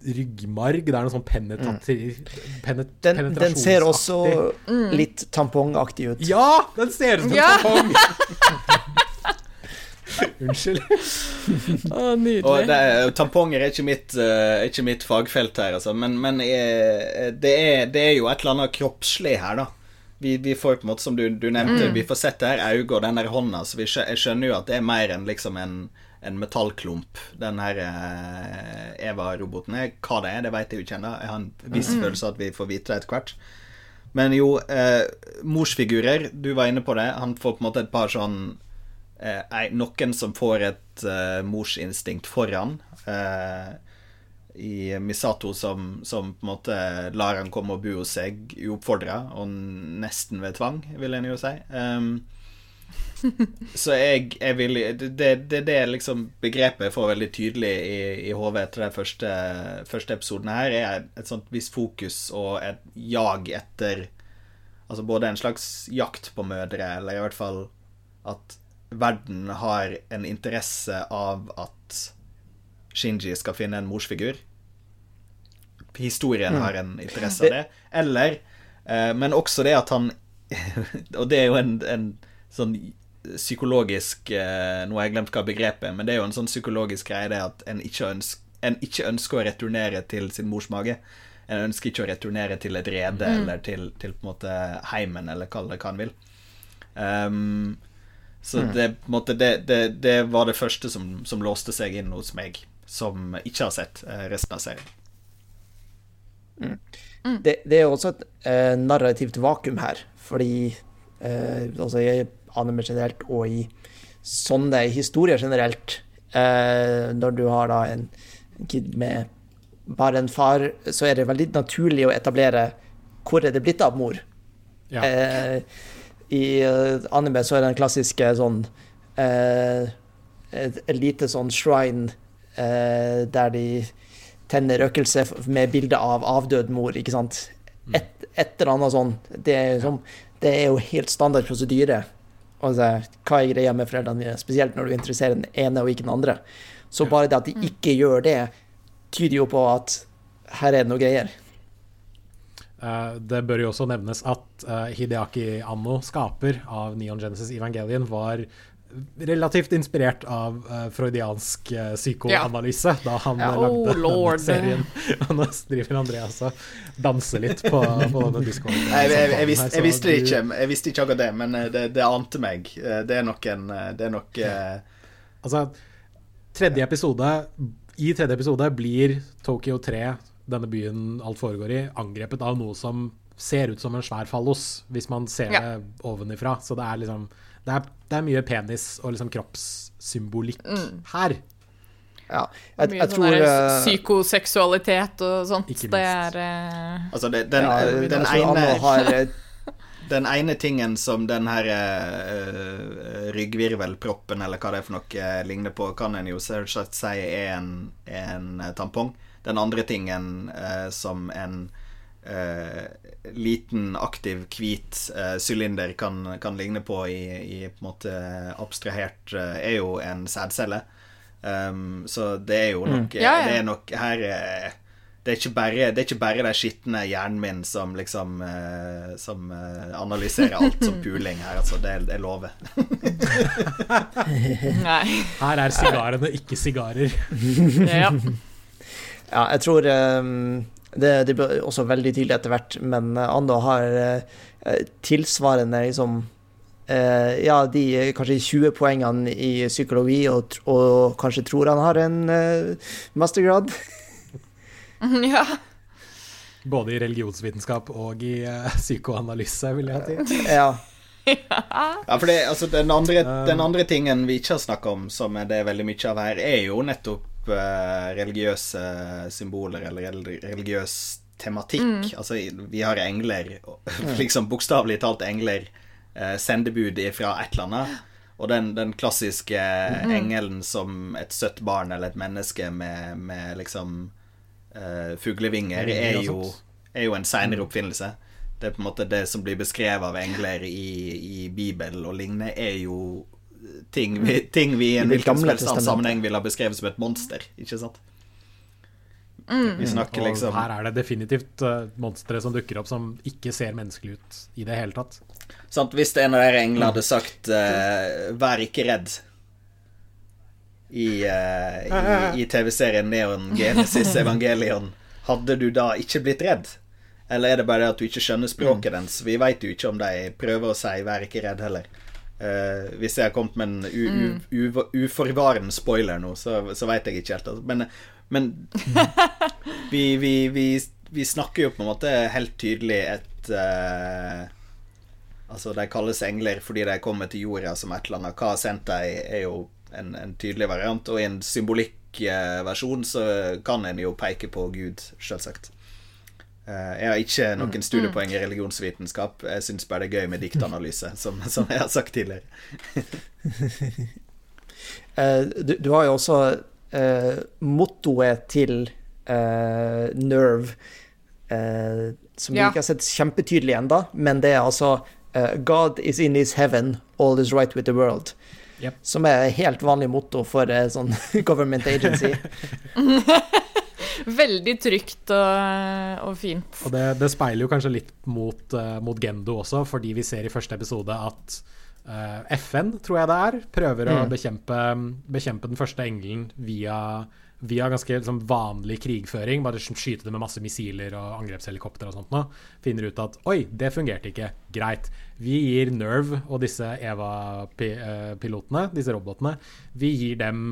ryggmarg. Det er noe sånn penetrativ penet, Den, den ser også mm. litt tampongaktig ut. Ja! Den ser ut som en Ja. tampong! Unnskyld. Å, Og nydelig. det er, tamponger er ikke mitt, uh, ikke mitt fagfelt her, altså. Men, men eh, det, er, det er jo et eller annet kroppslig her, da. Vi, vi får på en måte, som du, du nevnte, vi får sett det her øyet og den der hånda, så vi jeg skjønner jo at det er mer enn liksom en, en metallklump, den her eh, Eva-roboten. er. Hva det er, det vet jeg jo ikke ennå. Jeg har en viss følelse av at vi får vite det etter hvert. Men jo, eh, morsfigurer, du var inne på det. Han får på en måte et par sånn eh, Noen som får et eh, morsinstinkt foran. Eh, I Misato som, som på en måte lar han komme og bo hos seg uoppfordra, og nesten ved tvang, vil en jo si. Um, så jeg, jeg vil Det er det, liksom begrepet jeg får veldig tydelig i, i hodet etter de første, første episodene her, er et sånt visst fokus og et jag etter Altså både en slags jakt på mødre, eller i hvert fall at verden har en interesse av at Shinji skal finne en morsfigur. Historien har en interesse av det. Eller eh, Men også det at han Og det er jo en, en sånn psykologisk eh, Nå har jeg glemt hva begrepet men det er jo en sånn psykologisk greie det at en ikke, ønsker, en ikke ønsker å returnere til sin mors mage. En ønsker ikke å returnere til et rede eller til, til på en måte heimen, eller kall det hva en vil. Um, så det, på en måte, det, det, det var det første som, som låste seg inn hos meg, som ikke har sett eh, resten av serien. Det, det er også et eh, narrativt vakuum her, fordi eh, altså i anime generelt og i sånne historier generelt, eh, når du har da en, en kid med bare en far, så er det veldig naturlig å etablere hvor er det blitt av mor. Ja. Eh, I eh, anime så er den klassiske sånn eh, et, et lite sånn shrine eh, der de tenner røkelse med bilde av avdød mor, ikke sant. Et, et eller annet sånn. Det er, som, det er jo helt standard prosedyre. Altså, hva er greia med foreldrene dine, spesielt når du interesserer den ene og ikke den andre. Så bare det at de ikke gjør det, tyder jo på at her er det noe greier. Eh, det bør jo også nevnes at eh, Hideaki Anno, skaper av Neon Genesis Evangelion, var relativt inspirert av uh, freudiansk uh, psykoanalyse da han Ja. eh, lagde Oh, lord. denne serien. Og nå driver Andreas og danser litt på, på denne diskoen. Jeg, jeg, jeg, visste, jeg visste ikke, jeg visste ikke akkurat det, men det, det ante meg. Det er nok en Det er nok uh... Altså, tredje episode I tredje episode blir Tokyo 3, denne byen alt foregår i, angrepet av noe som ser ut som en svær fallos, hvis man ser Ja. det ovenifra. Så det er liksom Det er, det er mye penis og liksom kroppssymbolikk her. Ja, jeg, Mye jeg sånn tror eh, psykoseksualitet og sånt. Ikke Det er uh, Altså, det, den, ja, den, den, Anno ene, har eh, den ene tingen som den her uh, ryggvirvelproppen, eller hva det er for noe, uh, ligner på, kan en jo selvsagt si er en, en eh, tampong. Den andre tingen uh, som en eh, liten, aktiv, hvit eh, sylinder kan, kan ligne på i, i på en måte abstrahert, eh, er jo en sædcelle. Um, så det er jo nok Ja, ja. Det er nok her eh, det er, ikke bare, det er ikke bare den skitne hjernen min som liksom eh, Som eh, analyserer alt som puling her, altså. Det, er lover. Nei. Her er sigarene ikke sigarer. Ja. Ja, jeg tror eh, det, det blir også veldig tydelig etter hvert, men eh, Ando har eh, eh, tilsvarende liksom eh, Ja, de kanskje 20 poengene i psykologi, og, og kanskje tror han har en eh, mastergrad. ja. Både i religionsvitenskap og i eh, psykoanalyse, vil jeg si. Ja. Ja, for det, altså, den, andre, den andre tingen vi ikke har snakka om, som er det veldig mye av her, er jo nettopp eh, religiøse symboler, eller religiøs tematikk. Altså, vi har engler, liksom bokstavelig talt engler, eh, sendebud fra et eller annet. Og den, den klassiske engelen som et søtt barn eller et menneske med, med liksom eh, fuglevinger, er jo, er jo en seinere oppfinnelse. Det er på en måte det som blir beskrevet av engler i, i Bibelen og lignende, er jo ting vi, ting vi i en hvilken som helst sammenheng ville ha beskrevet som et monster, ikke sant? Vi snakker Og liksom her er det definitivt uh, monstre som dukker opp som ikke ser menneskelig ut i det hele tatt. sant? Hvis en av dere englene hadde sagt uh, 'vær ikke redd' i, uh, i, i TV-serien Neon Genesis Evangelion, hadde du da ikke blitt redd? Eller er det bare det at du ikke skjønner språket dens? Vi veit jo ikke om de prøver å si 'vær ikke redd' heller. Eh, hvis jeg har kommet med en u, u, u, uforvarende spoiler nå, så, så veit jeg ikke helt. altså. Men, men vi, vi, vi, vi snakker jo på en måte helt tydelig et uh, Altså, de kalles engler fordi de kommer til jorda som et eller annet. Hva har sendt dem, er jo en, en tydelig variant, og i en symbolikkversjon så kan en jo peke på Gud, selvsagt. Eh, Jeg har ikke noen studiepoeng i religionsvitenskap. Jeg syns bare det er gøy med diktanalyse, som, som jeg har sagt tidligere. Eh, du, du har jo også eh, mottoet til eh, Nerve, eh, som vi Ja. ikke har sett kjempetydelig ennå, men det er altså eh, God is in his heaven, all is right with the world. Yep. Som er helt vanlig motto for sånn government agency. Veldig trygt og, og fint. Og det, det speiler jo kanskje litt mot, eh, mot Gendo også, fordi vi ser i første episode at uh, FN, tror jeg det er, prøver å bekjempe, bekjempe den første engelen via, via ganske liksom, vanlig krigføring. Bare skyte det med masse missiler og angrepshelikopter og sånt noe. Finner ut at oi, det fungerte ikke. Greit. Vi gir Nerve og disse EVA-pilotene, disse robotene, vi gir dem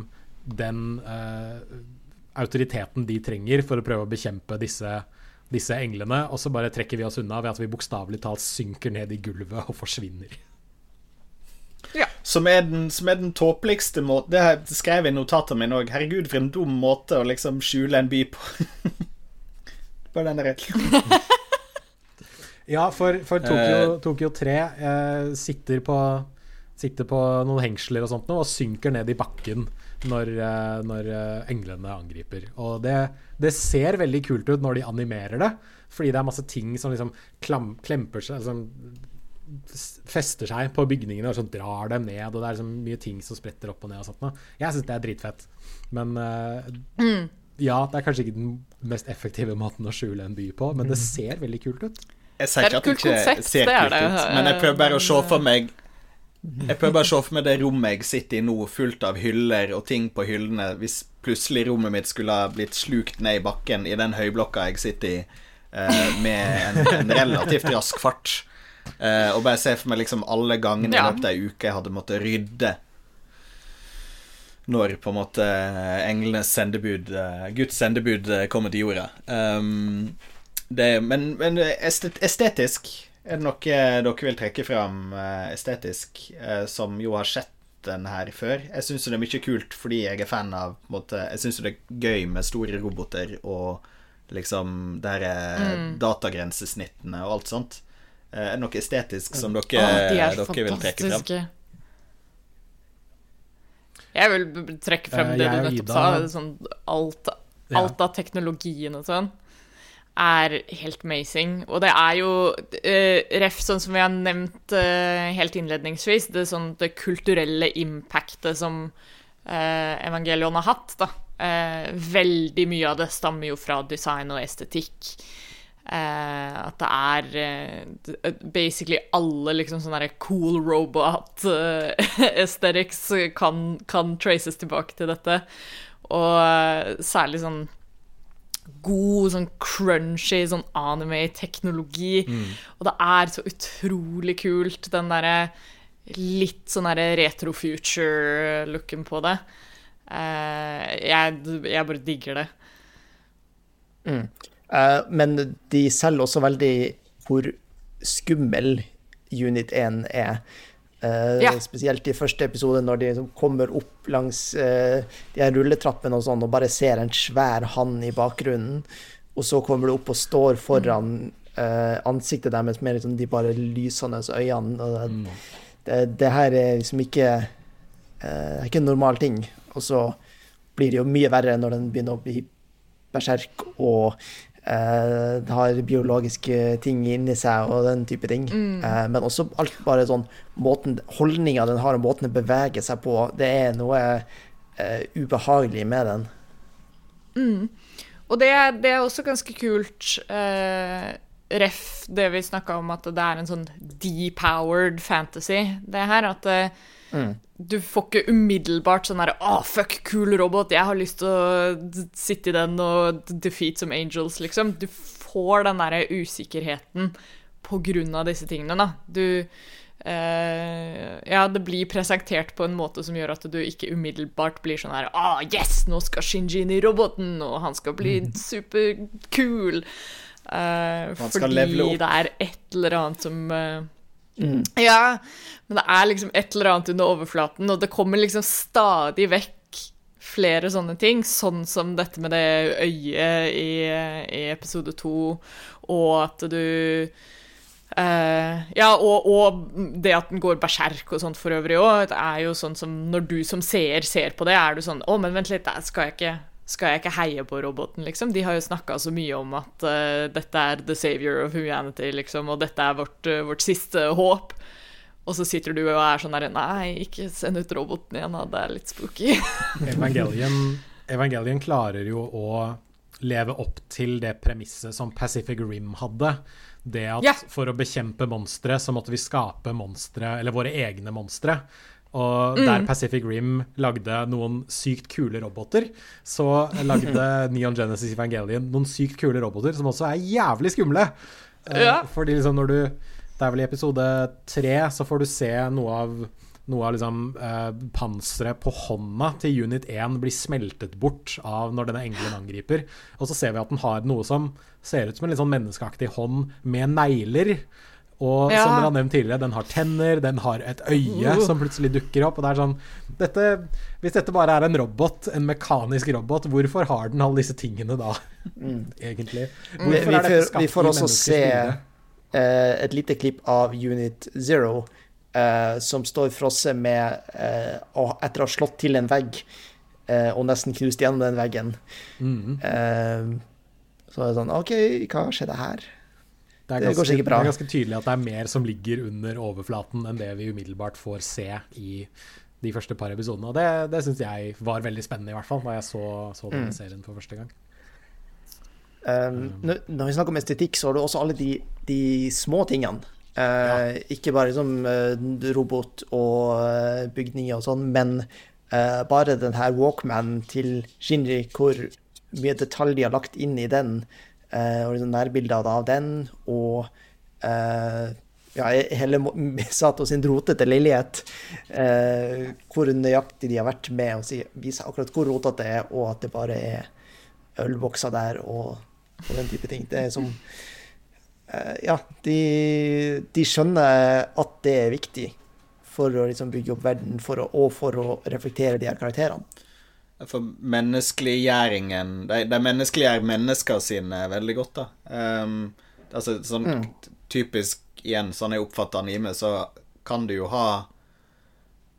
den eh, autoriteten de trenger for å prøve å bekjempe disse, disse englene. Og så bare trekker vi oss unna ved at vi bokstavelig talt synker ned i gulvet og forsvinner. Som er den, som er den tåpeligste måten Det skrev jeg i notatene mine òg. Herregud, for en dum måte å liksom skjule en by på. Bare den der Ja, for, for Tokyo, Tokyo 3 eh, sitter, på, sitter på noen hengsler og sånt nå, og synker ned i bakken når, eh, når eh, englene angriper. Og det, det ser veldig kult ut når de animerer det, fordi det er masse ting som liksom klam, klemper seg som fester seg på bygningene og sånn drar dem ned, og det er liksom mye ting som spretter opp og ned og sånt. Jeg syns det er dritfett. Men eh, ja, det er kanskje ikke den mest effektive måten å skjule en by på, men det ser veldig kult ut. Jeg sier er ikke at det ikke konsept, ser det er kult det. ut, men jeg prøver bare å se for meg Jeg prøver bare å se for meg det rommet jeg sitter i nå, fullt av hyller og ting på hyllene. Hvis plutselig rommet mitt skulle ha blitt slukt ned i bakken i den høyblokka jeg sitter i, eh, med en, en relativt rask fart, eh, og bare se for meg liksom alle gangene i løpet av ei uke jeg hadde måttet rydde når på en måte englenes sendebud, eh, Guds sendebud, eh, kommer til jorda. Um, det, men men estetisk er det noe dere vil trekke fram eh, estetisk, eh, som jo har sett den her før? Jeg syns det er mye kult fordi jeg er fan av på en måte, Jeg syns det er gøy med store roboter og liksom Det her mm. datagrensesnittene og alt sånt. Eh, Er det noe estetisk som dere, Å, de er dere vil trekke fram? Jeg vil trekke frem Eh, det du nettopp sa. er Sånn, alt, alt av teknologien og sånn er helt amazing. Og det er jo uh, ref, sånn som vi har nevnt uh, helt innledningsvis, det, sånn, det kulturelle impactet som uh, Evangelion har hatt. Da. Uh, veldig mye av det stammer jo fra design og estetikk. Uh, at det er uh, basically alle liksom sånne cool robot eh, aesthetics kan, kan traces tilbake til dette. Og særlig sånn god, sånn crunchy sånn anime-teknologi. Og det er så utrolig kult, den derre litt sånn derre retro-future-looken på det. Uh, jeg, jeg bare digger det. Eh, men de selger også veldig hvor skummel Unit 1 er. Eh, Ja. Spesielt i første episode, når de liksom kommer opp langs uh, de her rulletrappene og sånn, og bare ser en svær hann i bakgrunnen, og så kommer du opp og står foran uh, ansiktet deres med liksom de bare lysende øynene. Og det, det, det her er liksom ikke uh, ikke en normal ting. Og så blir det jo mye verre når den begynner å bli berserk og eh, har biologiske ting inni seg og den type ting. Eh, men også alt bare sånn måten Holdninga den har, og måten den beveger seg på, det er noe uh, ubehagelig med den. Og det, det er også ganske kult. Eh, ref det vi snakka om, at det er en sånn depowered fantasy, det her. At mm. du får ikke umiddelbart sånn herre Å, fuck, kul robot, jeg har lyst til å sitte i den og defeat some angels, liksom. Du får den derre usikkerheten på grunn av disse tingene, da. Du Uh, Ja, det blir presentert på en måte som gjør at du ikke umiddelbart blir sånn her Ah, yes, nå skal Shinji inn i roboten, og han skal bli superkul. Uh, fordi det er et eller annet som eh, Ja, men det er liksom et eller annet under overflaten, og det kommer liksom stadig vekk flere sånne ting, sånn som dette med det øyet i, i episode to, og at du Uh, ja, og, og det at den går berserk og sånt for øvrig òg. Det er jo sånn som når du som seer ser på det, er du sånn Å, men vent litt, der skal jeg ikke skal jeg ikke heie på roboten, liksom? De har jo snakka så mye om at uh, dette er the savior of humanity, liksom, og dette er vårt, uh, vårt siste håp. Og så sitter du og er sånn der Nei, ikke send ut roboten igjen, da. Det er litt spooky. Evangelion, Evangelion klarer jo å leve opp til det premisset som Pacific Rim hadde. Det at yeah. for å bekjempe monstre, så måtte vi skape monstre, eller våre egne monstre. Og Mm. der Pacific Rim lagde noen sykt kule roboter, så lagde Neon Genesis Evangelion noen sykt kule roboter som også er jævlig skumle. Eh, Ja. Fordi liksom når du Det er vel i episode tre så får du se noe av noe av liksom eh, panseret på hånda til Unit 1 blir smeltet bort av når denne engelen angriper. Og så ser vi at den har noe som ser ut som en litt sånn menneskeaktig hånd med negler. Og Ja. som dere har nevnt tidligere, den har tenner, den har et øye Uh. som plutselig dukker opp. Og det er sånn dette, Hvis dette bare er en robot, en mekanisk robot, hvorfor har den alle disse tingene da? Egentlig. Vi, Hvorfor vi, er dette får, skapt vi får også se eh, et lite klipp av Unit Zero, uh, som står frosset med eh, og Etter å ha slått til en vegg eh, og nesten knust gjennom den veggen. Mm. Så er det sånn OK, hva skjedde her? Det er, Det ganske, bra. det er ganske tydelig at det er mer som ligger under overflaten enn det vi umiddelbart får se i de første par episodene. Og det, det syns jeg var veldig spennende, i hvert fall, da jeg så, så denne serien for første gang. Um, når, når vi snakker om estetikk, så har du også alle de, de små tingene. Eh, Ikke bare liksom eh, robot og eh, bygninger og sånn, men uh, bare den her Walkman til Shinji, hvor mye detalj de har lagt inn i den, og liksom nærbilder av den, og eh, ja, hele Misato sin rotete leilighet, eh, hvor nøyaktig de har vært med å vise akkurat hvor rotete det er, og at det bare er ølbokser der og, og den type ting. Det er som eh, Ja, de, de skjønner at det er viktig for å liksom bygge opp verden for å, og for å reflektere de her karakterene. For menneskeliggjøringen De, de menneskeliggjør mennesker sine veldig godt, da. Um, altså sånn typisk igjen, sånn jeg oppfatter anime, så kan du jo ha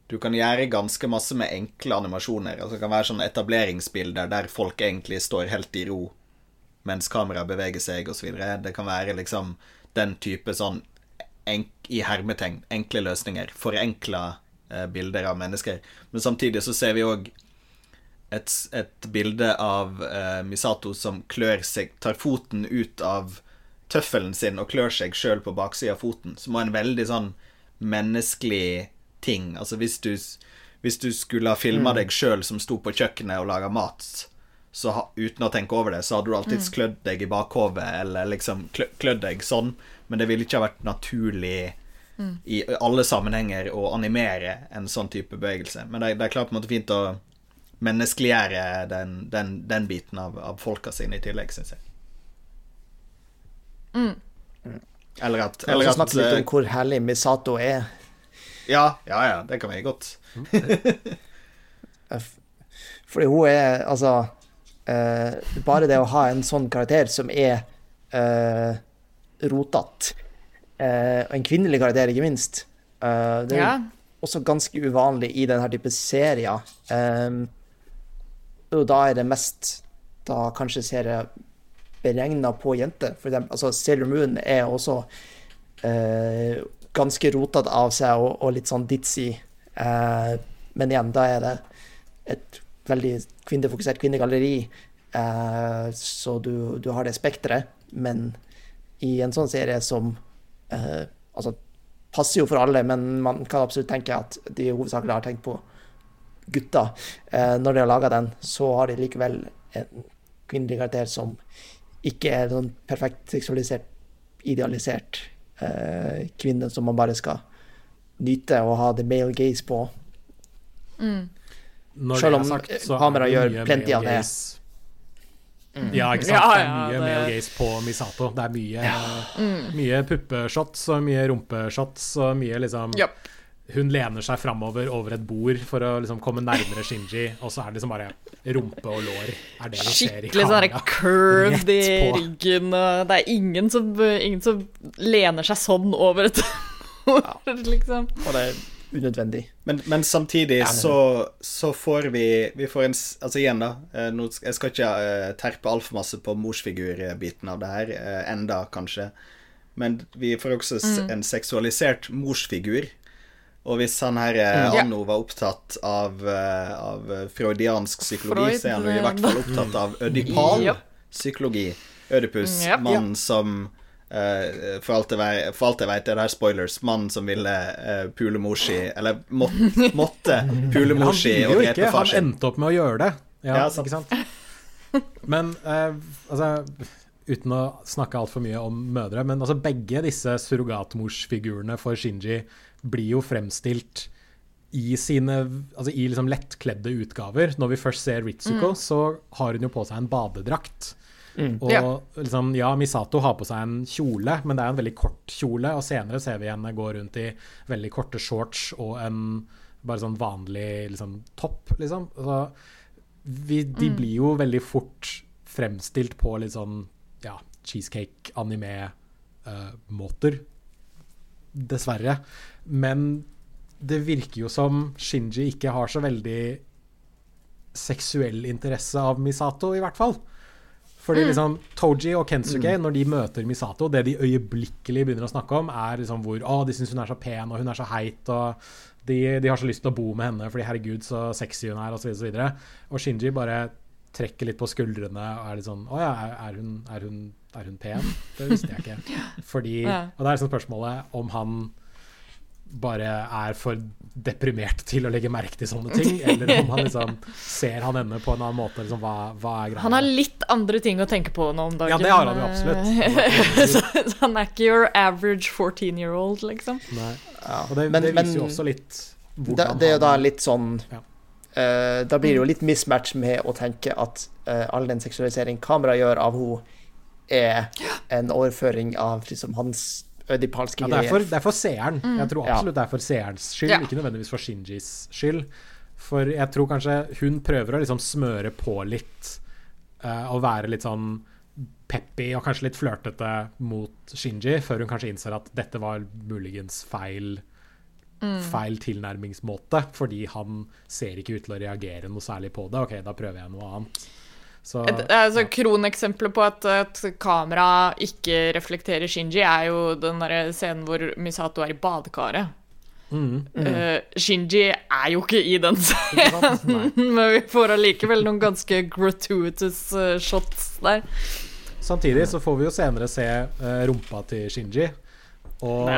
Du kan gjøre ganske masse med enkle animasjoner. Altså Det kan være sånne etableringsbilder der folk egentlig står helt i ro mens kameraet beveger seg, osv. Det kan være liksom den type sånn enk, i hermetegn enkle løsninger. Forenkla eh, bilder av mennesker. Men samtidig så ser vi òg et, et bilde av eh, Misato som klør seg Tar foten ut av tøffelen sin og klør seg sjøl på baksida av foten, som var en veldig sånn menneskelig ting. Altså hvis du, hvis du skulle ha filma deg sjøl som sto på kjøkkenet og laga mat, så ha, uten å tenke over det, så hadde du alltids klødd deg i bakhovet, eller liksom klø, klødd deg sånn, men det ville ikke ha vært naturlig i alle sammenhenger å animere en sånn type bevegelse. Men det, det er klart på en måte fint å menneskeliggjøre den, den, den biten av, av folka sine i tillegg, syns jeg. Mm. Eller at, Kan eller at snakke litt eh, om hvor herlig Misato er. Ja, ja, ja, det kan vi godt. Fordi hun er altså eh, Bare det å ha en sånn karakter som er eh, rotete, eh, en kvinnelig karakter, ikke minst, eh, det er Ja. også ganske uvanlig i denne type serier. Um, og da er det mest Da kanskje serier beregna på jenter. For eksempel, altså Sailor Moon er også eh, ganske rotete av seg og, og, litt sånn ditzy. Eh, men igjen, da er det et veldig kvinnefokusert kvinnegalleri, eh, så du, du, har det spekteret. Men i en sånn serie som eh, Altså, passer jo for alle, men man kan absolutt tenke at de hovedsakelig har tenkt på gutter. Eh, når de har laga den, så har de likevel en kvinnelig karakter som ikke er sånn perfekt seksualisert, idealisert eh, kvinne som man bare skal nyte og ha the male gaze på. Mm. Selv om Hamera gjør plenty av det. Mm. Ja, ikke sant. Ja, ja, det er mye det... male gaze på Misato. Det er mye, ja. mm. mye puppeshots og mye rumpeshots og mye liksom yep. Hun lener seg framover over et bord for å liksom komme nærmere Shinji, og så er det liksom bare rumpe og lår. Er det Skikkelig sånn curved i ryggen, og det er ingen som, ingen som lener seg sånn over et bord, liksom. Og det er unødvendig. Men, men samtidig så, så, får vi Vi får en Altså igjen, da. Eh, jeg skal ikke uh, terpe altfor masse på morsfigurbiten av det her, uh, enda kanskje. Men vi får også mm. en seksualisert morsfigur. Og hvis han her mm, Anno var opptatt av, uh, av freudiansk psykologi, Freud, så er han jo i hvert fall opptatt av ødipal psykologi. Ødipus, yep. mannen som Uh, for, alt jeg, for alt jeg vet, er det her spoilers. Mannen som ville uh, pule mor si Eller må, måtte pule mor si og drepe far sin. Han endte opp med å gjøre det. Ja, ja ikke sant? Men uh, altså Uten å snakke altfor mye om mødre, men altså begge disse surrogatmorsfigurene for Shinji blir jo fremstilt i sine altså i liksom lettkledde utgaver. Når vi først ser Ritsuko, mm. så har hun jo på seg en badedrakt. Mm. Og ja. Liksom, ja, Misato har på seg en kjole, men det er en veldig kort kjole. Og senere ser vi henne gå rundt i veldig korte shorts og en bare sånn vanlig liksom, topp, liksom. Så vi, de mm. blir jo veldig fort fremstilt på litt sånn ja, cheesecake-anime-måter. Uh, dessverre. Men det virker jo som Shinji ikke har så veldig seksuell interesse av Misato, i hvert fall. Fordi mm. liksom, Toji og Kensuke, mm. når de møter Misato, det de øyeblikkelig begynner å snakke om, er liksom hvor Å, de syns hun er så pen, og hun er så heit, og de, de, har så lyst til å bo med henne fordi herregud, så sexy hun er, osv. Og, så videre, og Shinji bare trekker litt på skuldrene og er litt sånn Å ja, er hun, er hun, er hun pen? Det visste jeg ikke. Fordi, og det er liksom spørsmålet om han bare er for deprimert til å legge merke til sånne ting, eller om han liksom ser han henne på en annen måte. Liksom, hva, hva, er greia? Han har litt andre ting å tenke på nå om dagen. Ja, det har han jo absolutt. så, så, han er ikke your average 14 year old, liksom. Nei. Og det, men, det viser jo også litt hvordan det, det er jo da litt sånn ja. uh, Da blir det jo litt mismatch med å tenke at uh, all den seksualisering kameraet gjør av henne, er en overføring av liksom, hans ødipalske ja, det, er for, det er for seeren. Mm. Jeg tror absolutt det er for seerens skyld, ja. ikke nødvendigvis for Shinjis skyld. For jeg tror kanskje hun prøver å liksom smøre på litt uh, og være litt sånn peppy og kanskje litt flørtete mot Shinji, før hun kanskje innser at dette var muligens feil mm. feil tilnærmingsmåte, fordi han ser ikke ut til å reagere noe særlig på det. OK, da prøver jeg noe annet. Så, et, altså, ja. Kroneksempelet på at et kamera ikke reflekterer Shinji, er jo den der scenen hvor Misato er i badekaret. Mm, mm. Uh, Shinji er jo ikke i den scenen, men vi får allikevel noen ganske gratuitous uh, shots der. Samtidig så får vi jo senere se uh, rumpa til Shinji. Og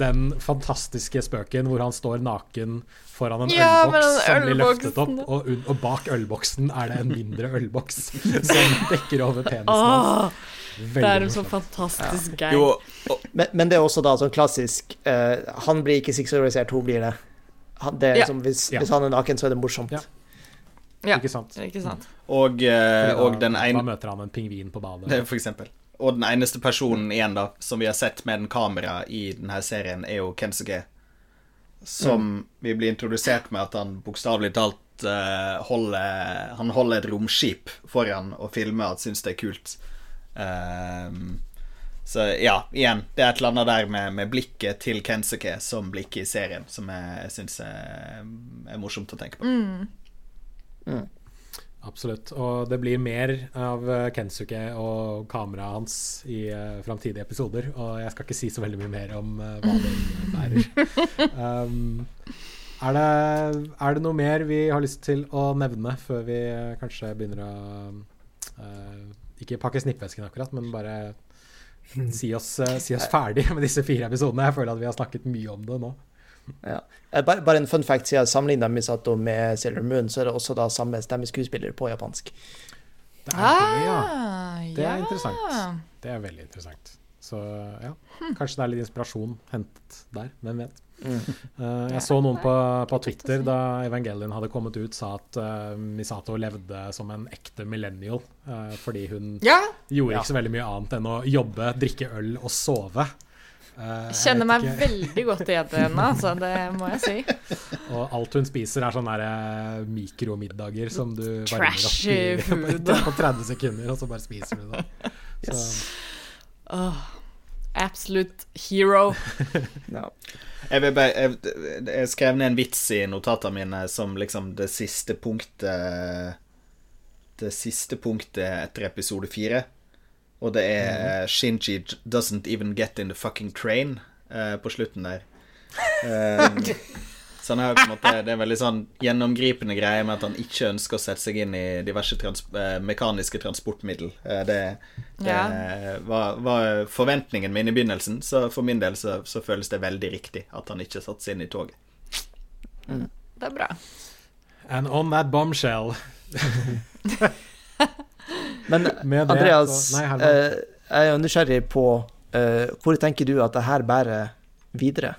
den fantastiske spøken hvor han står naken foran en ja, ølboks som blir løftet opp, og, og, bak ølboksen er det en mindre ølboks som dekker over penisen hans. det er en sånn fantastisk ja. gøy. Men, men, det er også da sånn klassisk uh, Han blir ikke seksualisert, hun blir det. Han, det ja. som, hvis, hvis, han er naken, så er det morsomt. Ja. Ikke sant. Ikke sant. Og, uh, da, og den ene Da møter han en pingvin på badet. For eksempel. Og den eneste personen igjen da som vi har sett med en kamera i denne serien, er jo Kensuke. Som mm. vi blir introdusert med at han bokstavelig talt uh, holder Han holder et romskip foran og filmer og syns det er kult. Um, så ja, igjen, det er et eller annet der med, med blikket til Kensuke som blikket i serien, som jeg, jeg syns er, er, morsomt å tenke på. Mm. Mm. Absolutt. Og det blir mer av eh, Kensuke og kameraet hans i uh, framtidige episoder. Og jeg skal ikke si så veldig mye mer om uh, hva det innebærer. Um, er, det, er det noe mer vi har lyst til å nevne før vi uh, kanskje begynner å uh, Ikke pakke snippvesken akkurat, men bare si oss, si oss ferdig med disse fire episodene. Jeg føler at vi har snakket mye om det nå. Ja. Eh, bare, bare, en fun fact, siden jeg sammenligna Misato med Sailor Moon, så er det også da samme stemmeskuespiller på japansk. Det er det, ja. Ah, det er interessant. Det er veldig interessant. Så ja, kanskje det er litt inspirasjon hentet der. Hvem vet. Mm. Uh, jeg så noen på, på, Twitter da Evangelion hadde kommet ut, sa at uh, Misato levde som en ekte millennial. Uh, fordi hun ja. gjorde ikke så veldig mye annet enn å jobbe, drikke øl og sove. Uh, Kjenner meg ikke. veldig godt igjen til henne, altså. Det må jeg si. Og alt hun spiser, er sånne uh, mikromiddager som du Trashy i, på 30 sekunder, og så bare spiser du det. Yes. Oh, absolute hero. no. Jeg, vil bare, jeg, jeg skrev ned en vits i notatene mine som liksom det siste punktet Det siste punktet etter episode fire. Og det er. Shinji doesn't even get in the fucking train uh, på slutten der. Um, så han har på en måte Det er en veldig sånn gjennomgripende greie med at han ikke ønsker å sette seg inn i diverse trans uh, mekaniske transportmiddel. Uh, det, det ja. var, var, forventningen min i begynnelsen, så for min del så, så føles det veldig riktig at han ikke satte seg inn i toget. Mm. Det er bra. And on that bombshell Men det, Andreas, nei, eh, jeg er jo nysgjerrig på uh, hvor tenker du at det her bærer videre?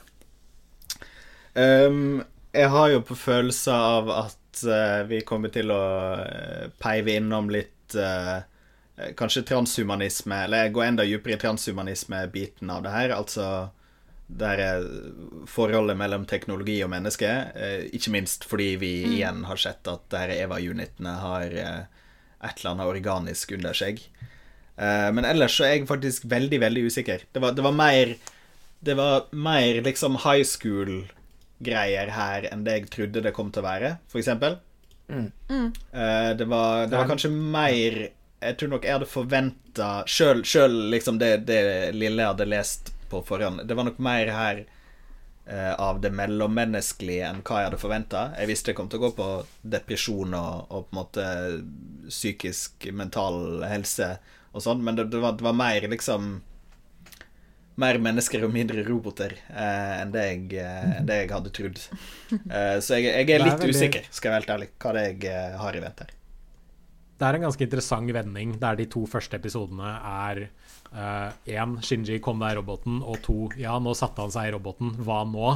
Um, jeg har jo på følelse av at uh, vi kommer til å uh, peive innom litt uh, Kanskje transhumanisme, eller gå enda dypere i transhumanisme-biten av det her. Altså der er forholdet mellom teknologi og menneske. ikke minst fordi vi mm. igjen har sett at der Eva-unitene har et eller annet organisk under seg. Uh, men ellers så er jeg faktisk veldig, veldig usikker. Det var, det var mer Det var mer liksom high school-greier her enn det jeg trodde det kom til å være, for eksempel. Mm. Uh, det, var, det var kanskje mer Jeg tror nok jeg hadde forventa Sjøl liksom det, det lille jeg hadde lest på forhånd, det var nok mer her uh, av det mellommenneskelige enn hva jeg hadde forventa. Jeg visste det kom til å gå på depresjon og, og på en måte psykisk, mental helse og sånn, men det, det, var, det, var, mer liksom Mer mennesker og mindre roboter eh, enn, det jeg, eh, enn, det jeg, hadde trodd. Eh, så jeg, jeg, er litt er veldig... usikker, skal jeg være helt ærlig, hva det jeg eh, har i vente her. Det er en ganske interessant vending der de to første episodene er Én, uh, Shinji kom deg i roboten, og to, ja, nå satte han seg i roboten, hva nå?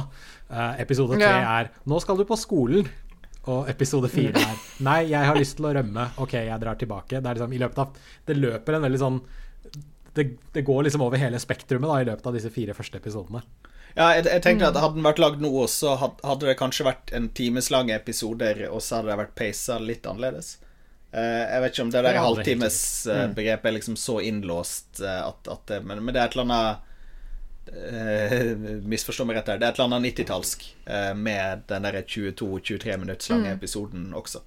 Uh, episode tre ja. er Nå skal du på skolen. Og episode fire er Nei, jeg har lyst til å rømme. OK, jeg drar tilbake. Det er liksom i løpet av Det løper en veldig sånn Det, det går liksom over hele spektrumet da, i løpet av disse fire første episodene. Ja, jeg, jeg tenkte at Hadde den vært lagd nå, så hadde det kanskje vært en timeslange episoder, og så hadde det vært peisa litt annerledes. Uh, jeg vet ikke om det der halvtimesbegrepet uh, er liksom så innlåst uh, at, at det men, men, det er et eller annet Misforstå meg rett her. Det er et eller annet 90-tallsk uh, med den der 22-23 minutts lange mm. episoden også.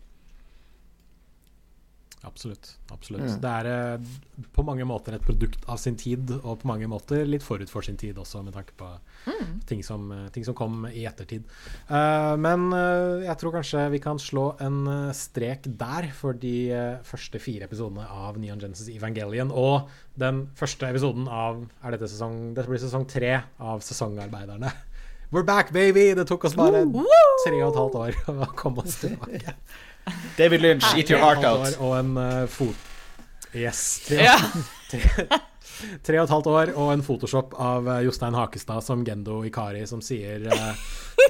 Absolutt. absolutt. Mm. Det er eh, på mange måter et produkt av sin tid, og på mange måter litt forut for sin tid også, med tanke på mm. ting, som, eh, ting, som, kom i ettertid. Uh, men uh, jeg tror kanskje vi kan slå en uh, strek der for de første fire episodene av Neon Genesis Evangelion. Og den første episoden av er dette, sesong, dette blir sesong tre av Sesongarbeiderne. We're back, baby! Det tok oss bare tre og et halvt år å komme oss tilbake. David Lynch, eat your heart out. Og en uh, fot... Yes. Tre, ja. tre, tre, og et halvt år og en Photoshop av uh, Jostein Hakestad som Gendo Ikari, som sier uh,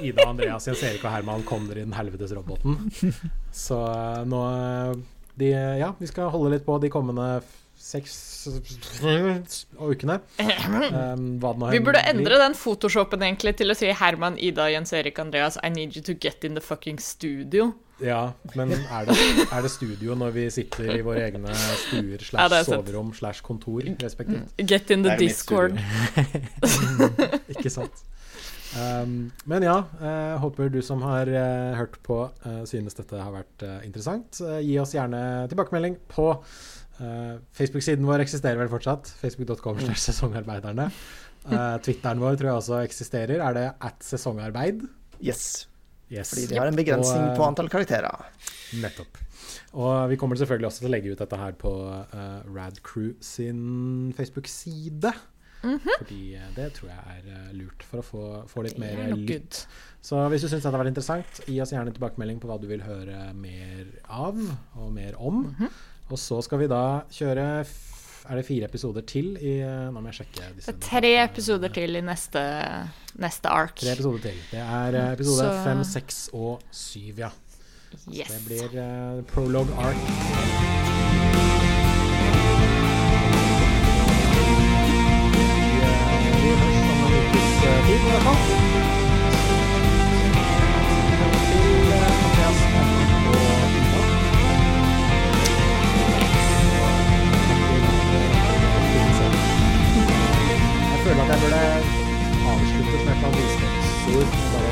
Ida Andreas, Jens Erik og Herman, kom dere i den helvetes roboten. Så nå de, Ja, vi skal holde litt på de kommende seks og ukene. Um, hva det nå Vi burde endre den photoshopen egentlig til å si Herman, Ida, Jens Erik, Andreas I need you to get in the fucking studio. Ja, men er det, er det studio når vi sitter i våre egne stuer slash er soverom slash kontor, respektivt? Get in the er discord. Ikke sant? Um, men ja, eh, håper du som har uh, hørt på, uh, synes dette har vært eh, interessant. Eh, gi oss gjerne tilbakemelding på eh, Facebook-siden vår eksisterer vel fortsatt. Facebook.com slash sesongarbeiderne. Uh, Twitteren vår tror jeg også eksisterer. Er det at sesongarbeid? Yes. Yes. Fordi de har en begrensning Og, eh, på antall karakterer. Nettopp. Og vi kommer selvfølgelig også til å legge ut dette her på uh, Rad Crew sin Facebook-side. Fordi eh, det tror jeg er eh, lurt for å få, få litt mer er lytt. Så hvis du syns dette har vært interessant, gi oss gjerne en tilbakemelding på hva du vil høre mer av og mer om. Og så skal vi da kjøre Er det fire episoder til i eh, Nå må jeg sjekke disse. Tre episoder til i neste, neste ark. Tre episoder til. Det er eh, episode Så- fem, seks og syv, ja. Yes. Det blir uh, prologue ark. Vi, eh, at jeg burde avsluttet med et eller annet visdomsord. Bare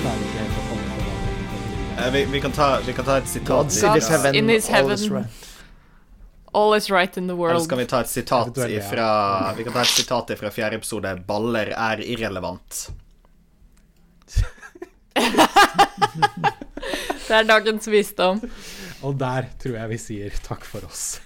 klarer ikke helt å komme på det vi, vi, kan ta, vi kan ta et sitat. God's in his heaven. in his all is heaven. right. All is right in the world. Eller skal vi ta et sitat ifra Vi kan ta et sitat fra fjerde episode. 'Baller er irrelevant'. Det er dagens visdom. Og der tror jeg vi sier takk for oss.